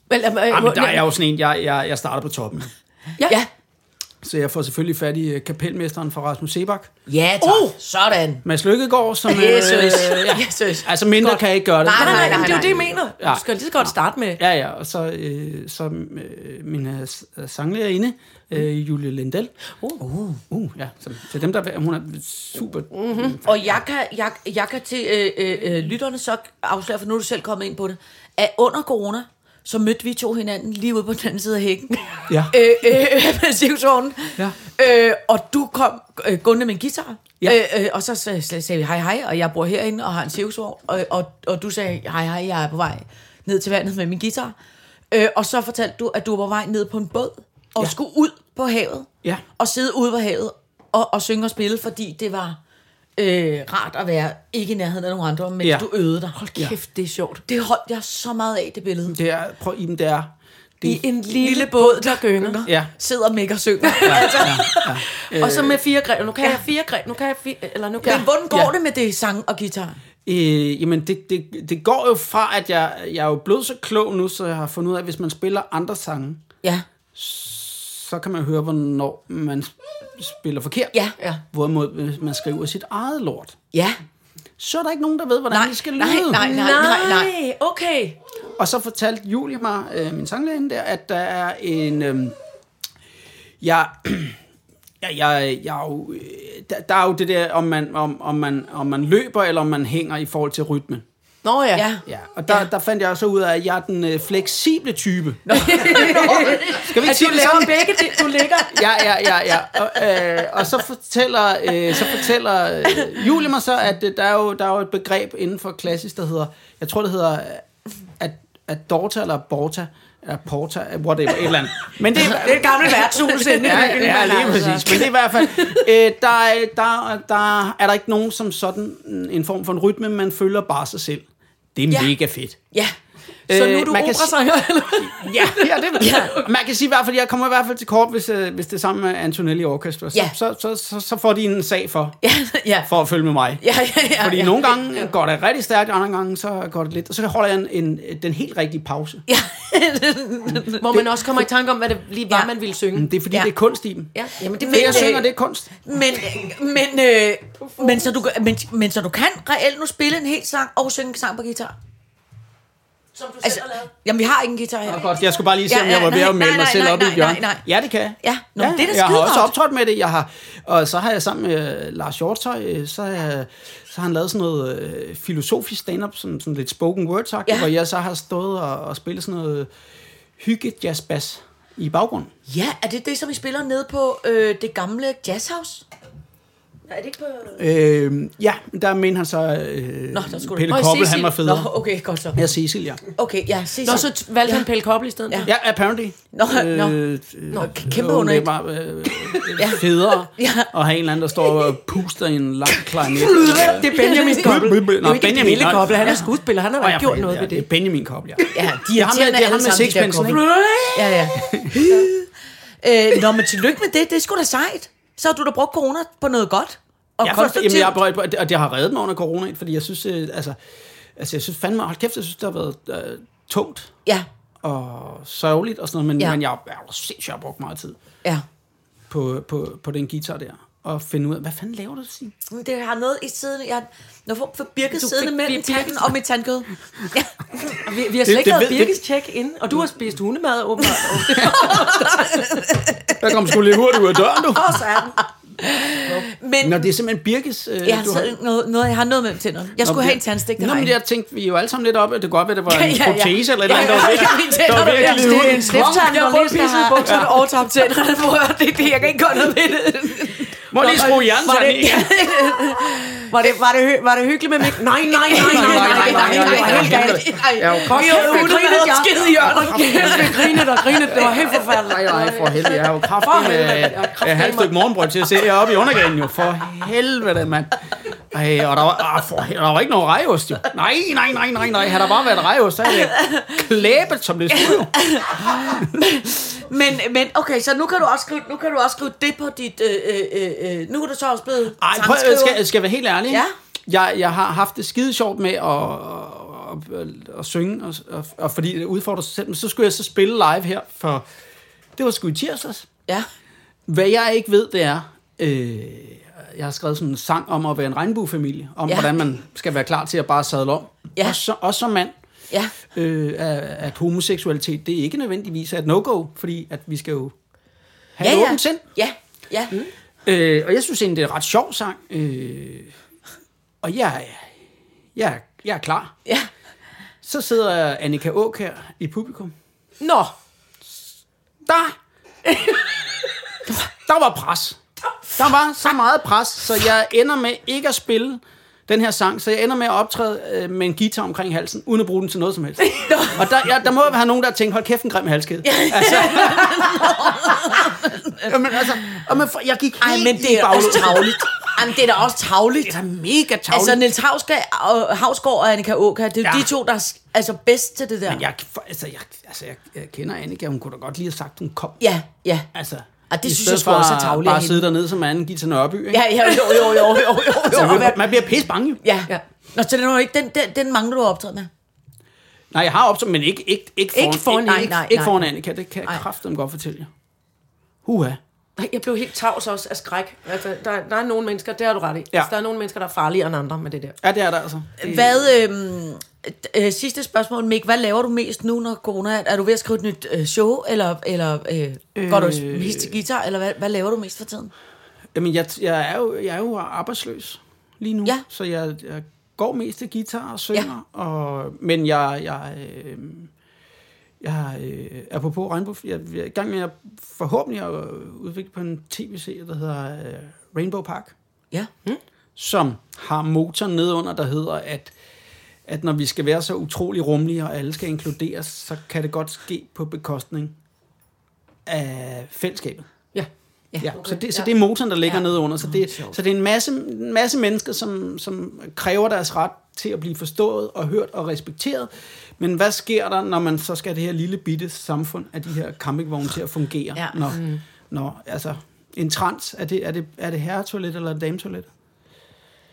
Vel, øh, øh, Jamen, der er jeg jo sådan en, jeg, jeg, jeg starter på toppen. Ja. ja. Så jeg får selvfølgelig fat i øh, kapelmesteren fra Rasmus Sebak. Ja, tak. Uh! Sådan. Mads Lykkegaard, som... Jesus. ja. Jesus. Altså mindre Godt. kan jeg ikke gøre det. Nej, Nej, nej, nej, nej, det er jo det, jeg mener. Ja. Du skal lige så godt starte med. Ja, ja, og så, øh, så øh, min øh, s- øh, sanglærerinde, øh, Julie Lindell. Uh. Uh, ja, så, så dem der, hun er super... Mm-hmm. Og jeg kan, jeg, jeg kan til øh, øh, øh, lytterne så afsløre, for nu er du selv kommet ind på det, at under corona, så mødte vi to hinanden lige ude på den anden side af hækken. Ja. øh, øh, med sivsvognen. Ja. Øh, og du kom øh, gående med en guitar. Ja. Øh, øh, og så sagde, sagde vi hej hej, og jeg bor herinde og har en sivsvogn. Og, og, og du sagde hej hej, jeg er på vej ned til vandet med min guitar. Øh, og så fortalte du, at du var på vej ned på en båd og Ja. skulle ud på havet. Ja. Og sidde ude på havet og, og synge og spille, fordi det var øh, rart at være ikke i nærheden af nogen andre, mens Ja. du øvede dig. Hold Kæft, det er sjovt. Det holdt jeg så meget af, det billede. Det er, prøv Iben, det er... Det, I en lille båd, der gynger. ja, Sidder og mega synger. altså. Og så med fire greb. Nu kan jeg fire greb. Nu kan jeg fire... Eller nu kan Men jeg... hvordan går Ja. det med det sang og guitar? øh, jamen det, det, det går jo fra, at jeg, jeg er jo blevet så klog nu, så jeg har fundet ud af, at hvis man spiller andre sange, Ja. Så kan man høre, hvornår man spiller forkert. Ja. Ja. Hvorimod, hvis man skriver sit eget lort, Ja. så er der ikke nogen, der ved, hvordan Nej, det skal lyde. nej, nej, nej, nej, nej. Nej, okay. Og så fortalte Julie mig, øh, min sanglærerinde der, at der er en... Øh, jeg, jeg, jeg, jeg, er jo, øh, der, der er jo det der, om man, om, om, man, om man løber, eller om man hænger i forhold til rytmen. Nå ja. Ja. Ja, og der, ja. der fandt jeg så ud af, at jeg er den øh, fleksible type. Skal vi ikke At sige du laver sådan? begge det. Du ligger... Ja, ja, ja, ja. Og, øh, og så fortæller, øh, så fortæller øh, Julie mig så, at øh, der, er jo, der er jo et begreb inden for klassisk, der hedder, jeg tror det hedder, øh, at, at Dorta eller Borta, eller Porta, whatever, et eller andet. Men det, Det er et gammelt værtshus inde Ja, ja, men lige altså. præcis. Men det er i hvert fald, øh, der, er- der, der er der ikke nogen som sådan en form for en rytme, man følger bare sig selv. Det er Ja. ja. mega fedt. Ja. Så nu er Øh, du man kan s- operasanger, eller? Ja, ja, det ja. Man kan sige i hvert fald, jeg kommer i hvert fald til kort, hvis, øh, hvis det er sammen med Antonelli Orchestra. Så, Ja. så, så, så, så får de en sag for, Ja, ja. for at følge med mig. Ja, ja, ja, Fordi ja. nogle gange går det rigtig stærkt, og andre gange så går det lidt. Og så holder jeg en, en, den helt rigtige pause. Ja. Hvor man også kommer i tanke om, hvad det lige var, Ja. man ville synge. Men Det er fordi, Ja. det er kunst i dem. Ja, jamen det Det, ved jeg jeg. synger, det er kunst. Men, men, øh, men, så du, men, men så du kan reelt nu spille en hel sang og synge en sang på guitar? Som du Altså, jamen, vi har ikke en guitar her. Og godt, jeg skulle bare lige se, Ja, om jeg var ved ja, at melde nej, mig nej, selv nej, op i nej, et hjørne. nej, nej. Ja, det kan jeg. Ja, nå, men det er da Jeg har også optrådt med det. Jeg har, og så har jeg sammen med øh, Lars Hjortøj, øh, så, har jeg, så har han lavet sådan noget øh, filosofisk stand-up, sådan, sådan lidt spoken word sagt, Ja. ja. hvor jeg så har stået og, og spillet sådan noget hygge jazz bass i baggrunden. Ja, er det det, som I spiller nede på øh, det gamle jazzhouse? Er det ikke på... Øh, ja, der mener han så, øh, Nå, der skulle Pelle Nå, Koppel, Cecil. han var federe. Nå, okay, godt så. Ja, Cecil, ja. Okay, ja, sig Nå, så valgte ja. han Pelle Koppel i stedet? Ja. Ja. Apparently. Nå, nå. Øh, Nå, øh, kæmpe øh, underligt. Det var øh, ja. federe Ja. at have en eller anden, der står og puster i en lang klarinet. Det er Benjamin Koppel. Nå, er Benjamin, Pelle nej. Koppel, han er skuespiller, han har da gjort noget ved det. Det er Benjamin Koppel, ja. Ja, de er ham med, Koppel. ikke? Ja, ja. øh, nå, men tillykke med det. Det er sgu da sejt. Så har du da brugt corona på noget godt. Og Jeg, forstår, jamen, jeg, på, og det- har reddet mig under corona, fordi jeg synes, øh, altså, altså, jeg synes fandme, hold kæft, jeg synes, det har været øh, tungt Ja, og sørgeligt og sådan noget, men, Ja. men jeg, jeg har sindssygt jeg har brugt meget tid ja. på, på, på den guitar der, og finde ud af, hvad fanden laver du, Signe? Men Det har noget i siden. Jeg når for, for birket Du siddende mellem Birkes- tanden og mit tandkød. Ja. Vi, vi har slet Det- ikke det lavet ved- Birkes tjek ind, og du har spist hundemad åbenbart. Der kom sgu lidt hurtigt ud af døren, du. Og så er den. Men Nå, det er simpelthen Birkes... Øh, jeg har, du har... noget, noget, jeg har noget mellem tænderne. Jeg skulle Nå, have det- en tandstik, det Nå, men jeg tænkte, vi er jo alle sammen lidt op, at det godt være, det var en Ja, ja, ja. protese eller et eller Ja, der ja, ved- mine tænder, der var der ved at bliver glide ud. stillet en stifttand, Jeg hvor har pisset i bukserne og tabt tænderne. At det, det, jeg kan ikke gøre noget ved det. Må lige skrue det, i? Var det, var det, var det hyggeligt med mig? Nej, nej, nej, nej, nej, nej, nej, nej, jo, kom, Vi har jo grinede jeg skide i hjørnet. Jeg grinede og grinede, det var helt forfærdeligt. Nej, nej, for helvede. Jeg har jo kraft For med et halvt stykke morgenbrød til at se heroppe i undergaden, jo. For helvede, mand. Ej, og der var, ah, for, der var ikke noget rejost, jo. Nej, nej, nej, nej, nej. Havde der bare været rejost, så havde det klæbet som det skulle. Men, men okay, så nu kan du også skrive, nu kan du også skrive det på dit... Øh, øh, øh, nu er du så også blevet Ej, prøv, sangskriver. skal, skal jeg være helt ærlig? Ja. Jeg, jeg har haft det skide sjovt med at, at, at, at synge, og, og, og fordi det udfordrer sig selv. Men så skulle jeg så spille live her, for det var sgu i tirsdags. Ja. Hvad jeg ikke ved, det er, øh, jeg har skrevet sådan en sang om at være en regnbuefamilie, om ja. hvordan man skal være klar til at bare sadle om. Ja. Også, også som mand. Ja. Øh, at, at homoseksualitet, det er ikke nødvendigvis et no-go, fordi at vi skal jo have Ja, et ja. åbent sind. Ja, ja. Mm. Øh, og jeg synes egentlig, det er en ret sjov sang. Øh, og jeg, er- jeg, er- jeg er klar. Ja. Så sidder Annika Åk her i publikum. Nå, Der, der var pres. Der var så meget pres, så jeg ender med ikke at spille den her sang, så jeg ender med at optræde øh, med en guitar omkring halsen, uden at bruge den til noget som helst. Og der, ja, der må være nogen, der har tænkt, hold kæft en grim halskæde. Altså, Jamen, altså, og man, jeg gik Ej, helt men i det er også tavligt. Jamen, det er da også tavligt. Det er da mega tavligt. Altså, Niels Havsgaard og, Havsgaard og Annika Åker, det er Ja. de to, der er altså bedst til det der. Men jeg, altså, jeg, altså, jeg, jeg kender Annika, hun kunne da godt lige have sagt, hun kom. Ja, ja. Altså, Og det i synes jeg sgu også er af Bare sidde dernede som anden Gita Nørby, ikke? Ja, ja, jo, jo, jo, jo, jo, jo. Så Og man, bliver pisse bange. jo. Ja. Ja. Nå, så den, er jo ikke, den, den, den mangler du at optræde med. Nej, jeg har optaget, men ikke, ikke, ikke foran, Ikke foran- ikke, nej, ikke, nej, ikke nej. foran Annika. Det kan jeg Nej. kraftedeme godt fortælle jer. Huha. jeg blev helt tavs også af skræk. Altså, der, der er nogle mennesker, det har du ret i. Ja. Altså, der er nogle mennesker, der er farligere end andre med det der. Ja, det er der altså. Det, Hvad, øhm, øh, sidste spørgsmål, Mik, hvad laver du mest nu, når corona er? Er du ved at skrive et nyt øh, show, eller, eller øh, går du mest til guitar, eller hvad, hvad laver du mest for tiden? Jamen, jeg, jeg, er jo, jeg er jo arbejdsløs lige nu. Ja. Så jeg, jeg går mest til guitar og synger. Ja. Og, men jeg, jeg, øh, jeg øh, er på på Regnbue. Jeg, jeg er i gang med at forhåbentlig at udvikle på en tv-serie, der hedder øh, Rainbow Park. Ja. som har motor nedunder, der hedder, at, at når vi skal være så utrolig rummelige, og alle skal inkluderes, så kan det godt ske på bekostning af fællesskabet. Ja. Ja, så, det, så det er motoren, der ligger Ja. ja. nedunder. Så det, så det er en masse, en masse mennesker, som, som kræver deres ret til at blive forstået og hørt og respekteret. Men hvad sker der, når man så skal have det her lille bitte samfund af de her campingvogne til at fungere? Ja. Når, mm. når, altså, en trans, er det, er det, er det herretoilet eller dametoilet?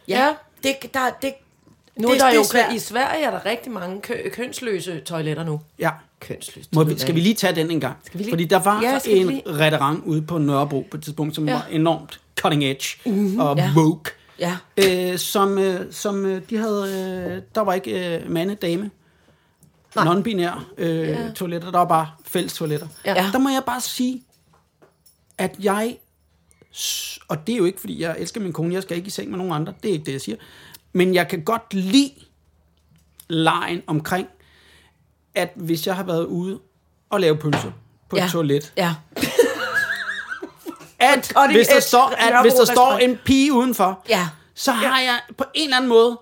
Ja. Det, der, det, Nu Det- er der det jo, svært. i Sverige er der rigtig mange kø- kønsløse toiletter nu. Ja. Kønsløse. Må vi, skal vi lige tage den en gang? vi lige- Fordi der var Ja, skal en lige- restaurant ude på Nørrebro på et tidspunkt, som Ja. var enormt cutting edge mm-hmm. og Ja. woke. ja. Øh, som, øh, som øh, de havde, øh, der var ikke øh, mande, dame, non-binære øh, ja. toiletter, der var bare fælles toiletter. Ja. Der må jeg bare sige, at jeg, og det er jo ikke, fordi jeg elsker min kone, jeg skal ikke i seng med nogen andre, det er ikke det, jeg siger, men jeg kan godt lide lejen omkring, at hvis jeg har været ude og lave pølser på Ja. et toilet, Ja. at hvis der, står, at hvis der står en pige udenfor, Ja. så har jeg på en eller anden måde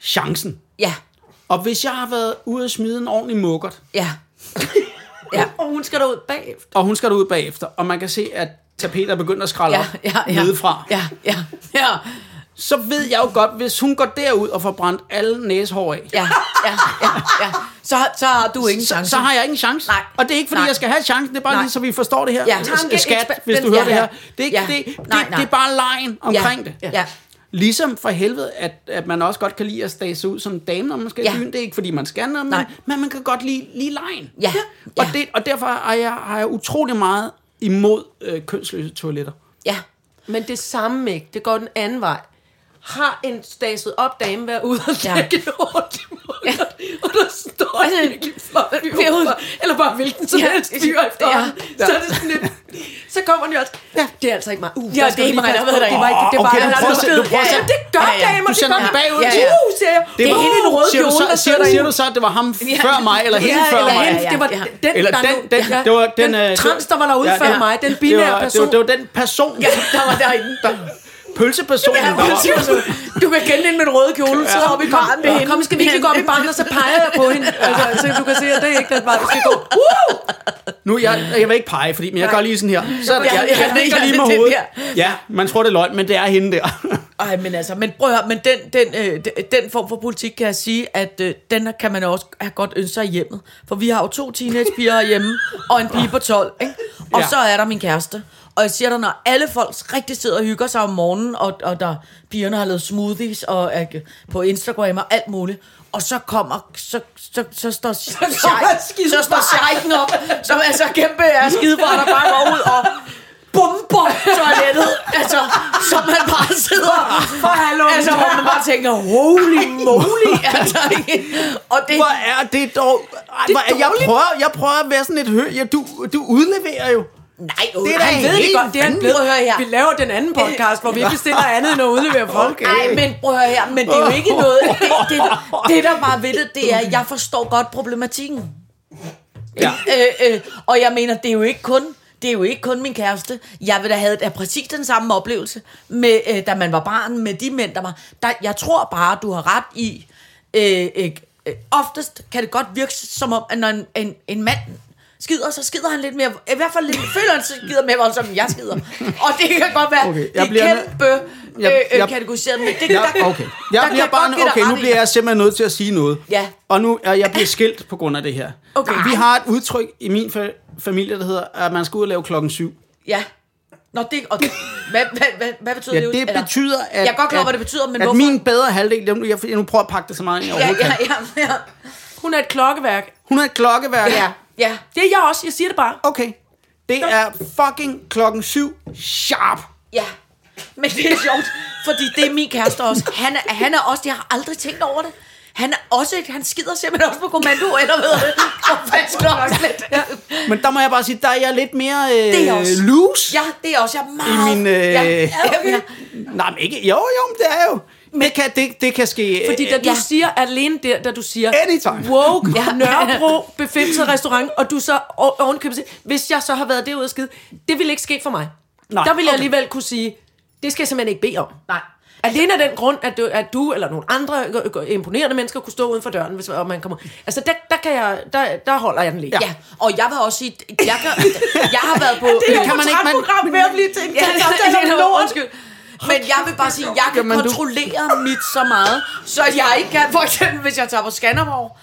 chancen. Ja, Og hvis jeg har været ude at smide en ordentlig mukkert, ja. Ja, Og hun skal derud bagefter. og hun skal derud bagefter, og man kan se, at tapetet er begyndt at skralde ja, op ja, ja. nedefra, Ja, ja, ja. Så ved jeg jo godt, hvis hun går derud og får brændt alle næsehår af, Ja, ja, ja, ja. Så, så har du ingen så, chance. så har jeg ikke en chance. Nej. Og det er ikke, fordi Nej. jeg skal have chancen, det er bare Nej. lige, så vi forstår det her. Ja. S- Skat, Tanke- hvis du den- hører ja, det her. ja. Det er, ikke, Ja. det, det, Nej, nej. det er bare lejen omkring det. Ja, ja. Ligesom for helvede, at, at man også godt kan lide at stage sig ud som dame, når man skal Ja. i byen. Det er ikke, fordi man skal men, Nej. men man kan godt lide, lide lejen. Ja. Og, Ja. det, og derfor har jeg, har jeg utrolig meget imod øh, kønsløse toiletter. Ja. Men det samme ikke. Det går den anden vej. Har en staset op dame været ude og Ja. lægge en ordentlig ja. og der står en virkelig flot fyr fyr ud. udenfor, eller bare hvilken som Ja. helst fyr efter Ja. ja. så er det sådan lidt, så kommer jo også, ja. det er altså ikke mig. Uh, Ja, det er ikke mig, der har været på. Det var ikke, det var Okay, du prøver at lukket. se- du prøver at ja, se- det gør Ja, ja. damer, Du det sender den bagud. Ja, Ja. Uh, siger jeg. Det er var- hende i en rød siger, kjole, der siger, sidder siger derinde. du så, at det var ham før mig, eller hende før mig? det var den, Eller der den, det var den, trans, der var derude før mig, den det binære det, person. var, det var den person, der var derinde. Pølsepersonen, Ja, var. du kan kende hende med den røde kjole, så oppe i baren med hende. Kom, skal vi ikke gå op i barnet, og så peger jeg på hende. Altså, så du kan se, at det er ikke den vej, du skal gå. Nu, jeg, jeg vil ikke pege, fordi, men jeg gør lige sådan her. Så jeg, jeg, jeg ja, lige med det hovedet. Ja, man tror, det er løgn, men det er hende der. Ej, men altså, men prøv at høre, men den, den, øh, den, form for politik kan jeg sige, at øh, den kan man også have godt ønske sig i hjemmet. For vi har jo to teenagepiger hjemme, og en pige på 12, ikke? Og Ja. så er der min kæreste. Og jeg siger dig, når alle folk rigtig sidder og hygger sig om morgenen, og, og der pigerne har lavet smoothies og er på Instagram og alt muligt, og så kommer, så, så, så står Sheik, så står Sheiken op, som er så kæmpe er skidebræt, der bare går ud og bomber toilettet, altså, så man bare sidder, for hallo, altså, hvor man bare tænker, holy moly, altså, og det, Hvor er det dog... Det er jeg, prøver, jeg prøver at være sådan lidt hø... Ja, du, du udleverer jo. Nej, Det er da han ved helt det godt, det er han hør her. Vi laver den anden podcast, hvor vi ikke bestiller andet end at udlevere folk. Okay. Nej, men prøv at her, men det er jo ikke noget, det, det, det der bare ved det, det er, at jeg forstår godt problematikken. Ja. Øh, øh, og jeg mener, det er jo ikke kun det er jo ikke kun min kæreste. Jeg vil da have da præcis den samme oplevelse, med, øh, da man var barn, med de mænd, der var... Der, jeg tror bare, du har ret i... Øh, øh, øh, oftest kan det godt virke som om, at når en, en, en mand skider, så skider han lidt mere... I hvert fald lidt, føler han skider mere voldsomt, end jeg skider. Og det kan godt være, Okay, okay, jeg det bliver er kæmpe øh, Jeg- øh, jeg- kategoriseret, men det, Ja, der, okay. Jeg kan bliver jeg bare, dig okay, nu bliver jeg simpelthen nødt til at sige noget. Ja. Og nu er jeg bliver skilt på grund af det her. Okay. Vi har et udtryk i min fa- familie, der hedder, at man skal ud og lave klokken syv. Ja. Nå, det, og, hvad, hvad, hvad, hvad betyder Ja, det? det Eller- betyder, at... Jeg er godt klar over, at- hvad det betyder, men at hvorfor? min bedre halvdel, jeg, jeg, jeg nu prøver at pakke det så meget ind, jeg Ja, overhovedet ja, ja, ja. Hun er et klokkeværk. Hun er et klokkeværk. Ja, ja. Det er jeg også, jeg siger det bare. Okay. Det er fucking klokken syv sharp. Ja. Men det er sjovt, fordi det er min kæreste også. Han er, han er også, jeg har aldrig tænkt over det. Han er også, han skider simpelthen også på kommando, eller ved det. Klokkeslæt. Ja. Men der må jeg bare sige, der er jeg lidt mere øh, Det er også. loose ja, det er også, jeg er meget... i min... Øh, ja, ja, ja. Nej, men ikke... Jo, jo, det er jo... Det kan, det, det kan ske... Fordi da du Ja. siger, alene der, da du siger, Anytime. woke, ja. Nørrebro, befimset restaurant, og du så ovenkøbet siger, hvis jeg så har været derude og skide, det ville ikke ske for mig. Nej, der jeg okay. alligevel kunne sige, det skal jeg simpelthen ikke bede om. Nej. Alene af den grund, at du, at du eller nogle andre øh, øh, imponerende mennesker kunne stå uden for døren, hvis og man kommer. Altså, der, der, kan jeg, der, der holder jeg den lidt. Ja. ja, og jeg vil også sige, jeg, kan, jeg har været på... Det kan man ikke, man- ved at blive til en Ja, samtale om det er lort. undskyld. Men jeg vil bare sige, jeg kan Jamen, du- kontrollere mit så meget, så at jeg ikke kan, for eksempel hvis jeg tager på Skanderborg,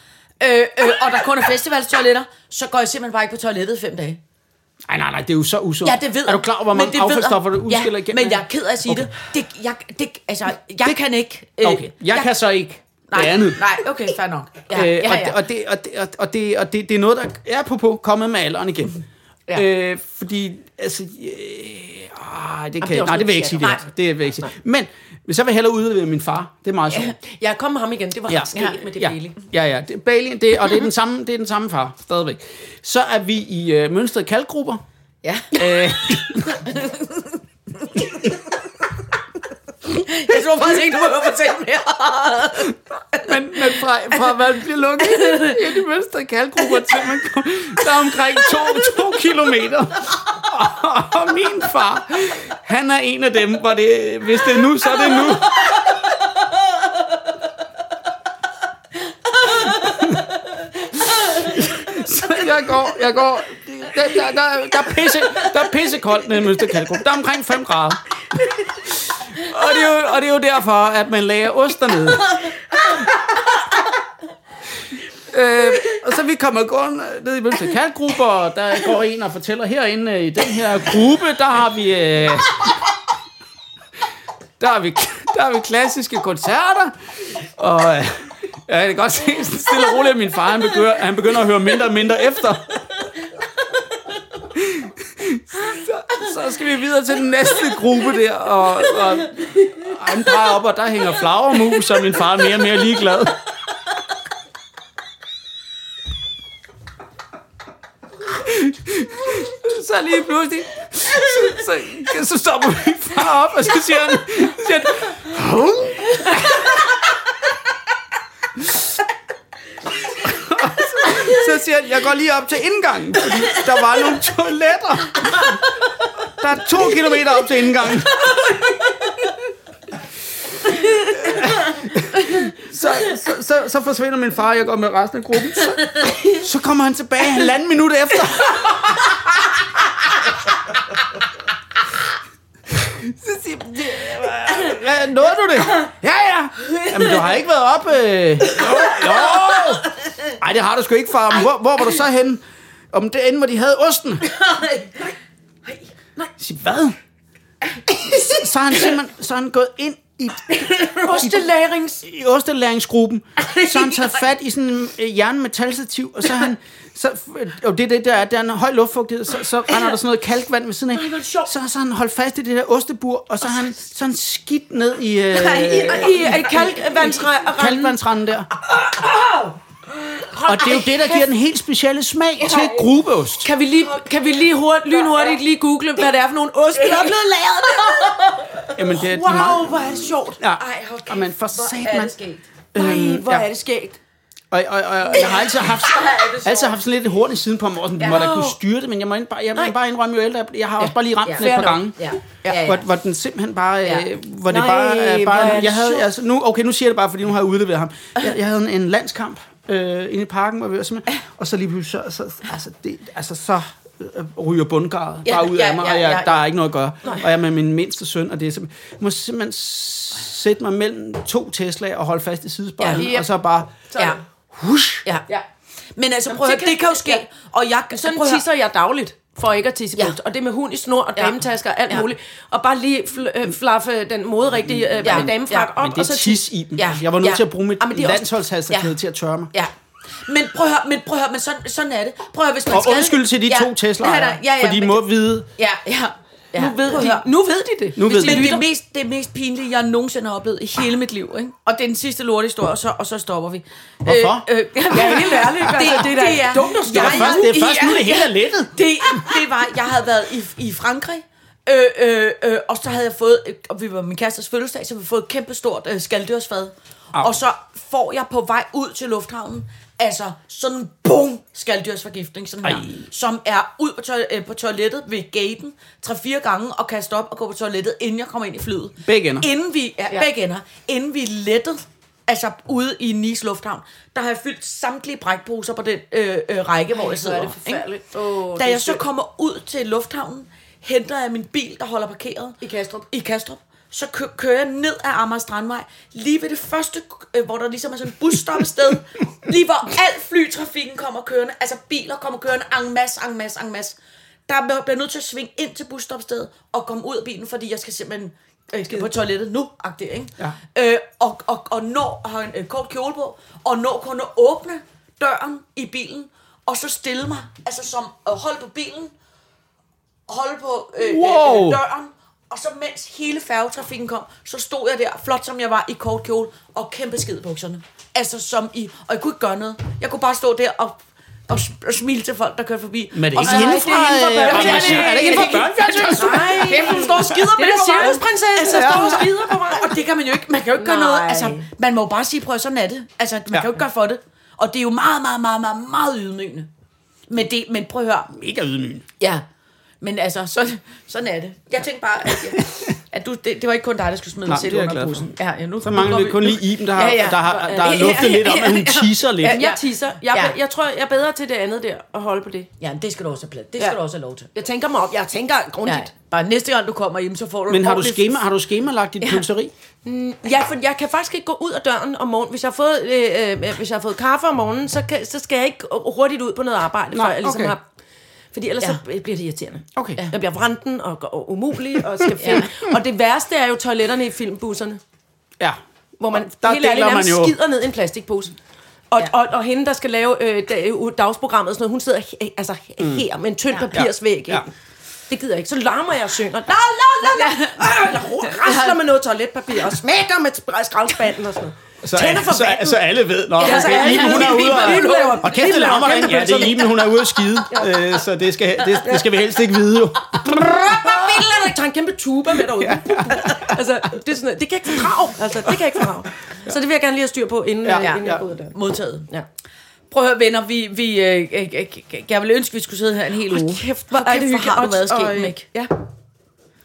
øh, øh, og der kun er festivalstoiletter, så går jeg simpelthen bare ikke på toilettet i fem dage. Nej, nej, nej, det er jo så usundt. Ja, det ved Er du klar over, hvor mange jeg. affaldsstoffer, du udskiller ja, igen? men jeg er ked af at sige Okay. det. det. jeg, det. Altså, jeg det, kan ikke... Øh, Okay, jeg kan så ikke nej, det andet. Nej, okay, fair nok. Ja, Øh, ja, og, ja. det- og, det, og, det, og, og, det, og det, det er noget, der er på, på kommet med alderen igen. Ja. Øh, fordi, altså... Øh, ah, det kan, det er også nej, det vil jeg ikke sige. Det, Nej. det vil jeg ikke sige. Men hvis jeg vil hellere udlevere min far, det er meget sjovt. Jeg kom med ham igen, det var Ja. ja. sket med det ja, Bailey. ja, ja. Det, Bailey, det, og det er, den samme, det er den samme far, stadigvæk. Så er vi i øh, mønstrede kalkgrupper. ja. Øh, Jeg tror faktisk ikke, du må fortælle mere. men, men fra, fra man bliver lukket i de mønstrede kaldgrupper til man kom, der er omkring to, to kilometer. og min far, han er en af dem, hvor det, hvis det er nu, så er det nu. Så jeg går, jeg går, der, der, der, der, er pisse, der er pisse nede i Møsterkalkrum. Der er omkring 5 grader. Og det, er jo, og det er jo derfor, at man lager ost dernede. Øh, og så vi kommer gående ned i Mønster Kalkgruppe, og der går en og fortæller herinde i den her gruppe, der har vi... Øh, der har vi, der har vi klassiske koncerter, og øh, jeg kan godt se stille og roligt, at min far han begynder, han begynder at høre mindre og mindre efter. Så, skal vi videre til den næste gruppe der, og, og han drejer op, og der hænger flagermus, og min far er mere og mere ligeglad. så lige pludselig, så, så, så stopper min far op, og så siger han, så siger han så siger han, jeg går lige op til indgangen, fordi der var nogle toiletter. Der er to kilometer op til indgangen. Så, så, så, så forsvinder min far, og jeg går med resten af gruppen. Så, så kommer han tilbage halvanden minut efter. Så siger jeg, "Ja, nåede du det? Ja, ja. Jamen, du har ikke været op. Øh. Jo, jo. Ej, det har du sgu ikke, far. Hvor, hvor var du så henne? Om det ende, hvor de havde osten. Jeg siger, hvad? Så er han simpelthen så er han gået ind i, Ostelæring. i ostelæringsgruppen. Så han taget fat i sådan en øh, jernmetalstativ, og så han... Så, og det er det der, er, der er en høj luftfugtighed, så, så render der sådan noget kalkvand ved siden af. Så, så han holdt fast i det der ostebur, og så har han, så har han skidt ned i, øh, I, i, i kalkvandsranden. kalkvandsranden der. Og det er jo det, der giver den helt specielle smag til grubeost. Kan vi lige, kan vi lige hurt, lynhurtigt lige google, hvad det er for nogle oste, der er blevet lavet? Jamen, det, er- Wow, meget, hvor er det sjovt. Ja. Ej, kæft, Jamen, for hvor sat, er mand. det skægt. Ej, hvor ja. er det skægt. Og, og, og, og jeg har altid haft, altid haft sådan lidt et horn i siden på mig, og sådan, ja. må da kunne styre det, men jeg må, ind, bare, jeg må bare indrømme jo ældre, jeg- har også bare lige ramt Ja. den et par gange. Ja. Ja, ja. Hvor, hvor den simpelthen bare, Ja. øh, hvor det Nej, bare, øh, bare jeg havde, altså, nu, okay, nu siger jeg det bare, fordi nu har jeg udleveret ham. Jeg, jeg havde en, en landskamp øh, inde i parken, hvor vi var simpelthen, og så lige pludselig, så, så, altså, det, altså, så øh, ryger bundgarret Ja, bare ud ja, af mig, ja, og jeg, ja, der ja. er ikke noget at gøre. Og jeg er med min mindste søn, og det er simpelthen, jeg må simpelthen sætte mig mellem to Teslaer og holde fast i sidespejlet, Ja. og så bare, Ja. hush, Ja. Ja. Men altså, prøv at det kan- det kan jo ske. ja. Og jeg, Sådan tisser jeg dagligt, for ikke at tisse Ja. Og det med hund i snor og Ja. dametasker og alt Ja. muligt. Og bare lige fl- øh, flaffe den moderigtige øh, Ja. ja. damefrak Ja. op. Men det og så er tis i dem. Ja. Jeg var nødt Ja. til at bruge mit er også- landsholdshalsterklæde Ja. til at tørre mig. Ja. Men prøv at høre, men prøv at høre, men sådan, sådan er det. Prøv at høre, hvis man Og skal... undskyld til de ja. to Tesla'er, Ja, ja, ja, for de må det- vide, Ja, ja. Ja. nu, ved de, nu ved de det. Nu ved de Men det mest, det mest pinlige, jeg nogensinde har oplevet i hele mit liv, ikke? Og det er den sidste lortehistorie, og så, og så stopper vi. Hvorfor? Øh, øh, Ja, helt ærligt. Altså, det, det, det er dumt at det er først, det er først nu, det hele er lettet. Det, det var, jeg havde været i, i Frankrig, øh, øh, øh, og så havde jeg fået, og vi var min kærestes fødselsdag, så vi fået et kæmpe stort øh, skalddyrsfad. Og så får jeg på vej ud til lufthavnen, altså sådan en boom skalddyrsforgiftning, sådan her, Ej. som er ud på, toil- øh, på toilettet ved gaten, tre-fire gange, og kan stoppe og gå på toilettet, inden jeg kommer ind i flyet. Begge ender. Inden vi, ja, ja. begge ender, inden vi lettede, altså ude i Nice Lufthavn, der har jeg fyldt samtlige brækposer på den øh, øh, række, hvor jeg sidder. er det forfærdeligt. Det Da er jeg så kommer ud til lufthavnen, henter jeg min bil, der holder parkeret. I Kastrup. I Kastrup. Så kø- kører jeg ned ad Amager Strandvej, lige ved det første, øh, hvor der ligesom er sådan en busstoppested, lige hvor al flytrafikken kommer kørende, altså biler kommer kørende en masse, en masse, en masse. Der bliver bliver nødt til at svinge ind til busstoppestedet og komme ud af bilen, fordi jeg skal simpelthen øh, skal på toilettet nu, agtigt, ikke? Ja. Øh, og, og, og nå at have en øh, kort kjole på, og nå kun at åbne døren i bilen, og så stille mig, altså som at holde på bilen, holde på øh, Wow. øh, øh, døren, og så mens hele færgetrafikken kom, så stod jeg der, flot som jeg var, i kort kjole, og kæmpe skidebukserne. Altså som i, og jeg kunne ikke gøre noget. Jeg kunne bare stå der og, og, og smile til folk, der kørte forbi. Men er det Og ikke hende fra, det er? Er det ikke hende fra? Nej, det er, hun står og skider Det med er på vejen. cirkusprinsessen, der står og skider på mig. Og det kan man jo ikke, man kan jo ikke gøre noget. Altså, man må jo bare sige, prøv at sådan er det. Altså, man Ja. kan jo ikke gøre for det. Og det er jo meget, meget, meget, meget, meget ydmygende. Men, det, men prøv at høre, Mega ydmygende. Ja. Men altså, så, sådan er det. Jeg tænkte bare, at, jeg, at du, det, det var ikke kun dig, der skulle smide Nej, selv er under bussen. Ja, ja, nu, Så mangler vi kun lige Iben, der har, Ja, ja. der har, der Ja, har ja, luftet ja, lidt om, at hun ja. teaser lidt. Ja, jeg teaser. Jeg, Ja. ja. jeg tror, jeg er bedre til det andet der, at holde på det. Ja, det skal du også have plads. Det skal Ja. du også have lov til. Jeg tænker mig op. Jeg tænker grundigt. Ja, bare næste gang du kommer hjem, så får du Men har du, schema, har du skemalagt dit pølseri? Ja, for jeg kan faktisk ikke gå ud af døren om morgenen. Hvis jeg har fået, øh, øh, hvis jeg har fået kaffe om morgenen, så, kan, så skal jeg ikke hurtigt ud på noget arbejde, Nej, før jeg ligesom okay. har... Fordi ellers Ja. ja. så bliver det irriterende. Okay. Ja. Jeg bliver vranden og, og umulig og skal finde... Og det værste er jo toiletterne i filmbusserne, Ja. hvor man Der helt ærligt man jo- skider ned i en plastikpose. Og, Ja. ja. og, og hende, der skal lave øh, dag- dagsprogrammet og sådan noget, hun sidder altså, her med en tynd ja. papirsvæg. Ja. Ja. Det gider jeg ikke. Så larmer jeg og synger. La, la, la, la. Øh, Jeg rasler med noget toiletpapir og smækker med skraldspanden og sådan noget. Så, Tænder for så, vandet. så alle ved, når Ja, så okay, Iben, hun er ude og... Og kæft, det larmer ikke. Ja, det er. Iben, hun er ude at skide. Øh, så det skal, det, det skal vi helst ikke vide, jo. Er tager en kæmpe tuba med derude. altså, det, er sådan, det kan jeg ikke fordrage. Altså, det kan jeg ikke fordrage. Så det vil jeg gerne lige have styr på, inden, Ja, ja, inden jeg går døren. Modtaget. Ja. Prøv at høre, venner, vi, vi, øh, øh, øh, jeg ville ønske, vi skulle sidde her en hel uge. Kæft, hvor hvor er det hvor har du været skægt, Mik? Ja.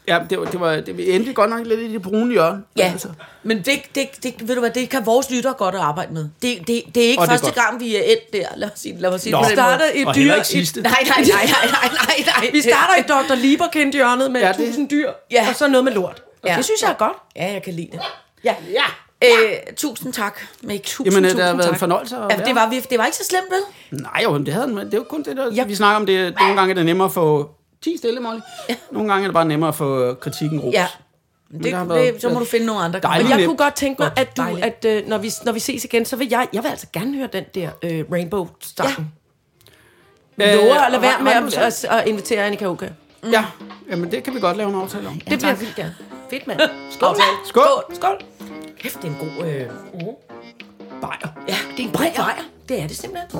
Ja, det var, det var, det, endte godt nok lidt i det brune hjørne. Ja, Altså. men det, det, det, ved du hvad, det kan vores lyttere godt at arbejde med. Det, det, det er ikke Og er første godt. gang, vi er endt der. Lad mig sige, lad mig sige Nå. på den måde. Startede et Og dyr... ikke et- sidste. Nej, nej, nej, nej, nej, nej, nej. Vi starter i Dr. Lieberkind hjørnet med Ja, det- 1000 dyr, Ja. og så noget med lort. Ja. Ja. Det synes jeg er godt. Ja, jeg kan lide det. Ja. ja. Øh, tusind tak, Mik. Tusind, Jamen, tusind det har været en tak. fornøjelse at Ja, være det var, vi- det var ikke så slemt, vel? Nej, jo, det, havde, det er jo kun det, der... Ja. Vi snakker om det. Nogle gange er det nemmere at få 10 stille, Molly. Ja. Nogle gange er det bare nemmere at få kritikken ros. Ja. Men Det, det, været- så må du finde nogle andre. Dejligt. Men jeg kunne godt tænke mig, at, du, at øh, når, vi, når vi ses igen, så vil jeg, jeg vil altså gerne høre den der øh, Rainbow-sangen. Øh, Ja. Lover at lade være med at, at, at invitere Annika Oka. Ja, jamen det kan vi godt lave en aftale om. Det bliver vildt gerne. Fedt, mand. Skål. Aftale. Skål! Skål. Kæft, det er en god... Øh, Bajer. ja, det er en bred bajer. Det er det simpelthen.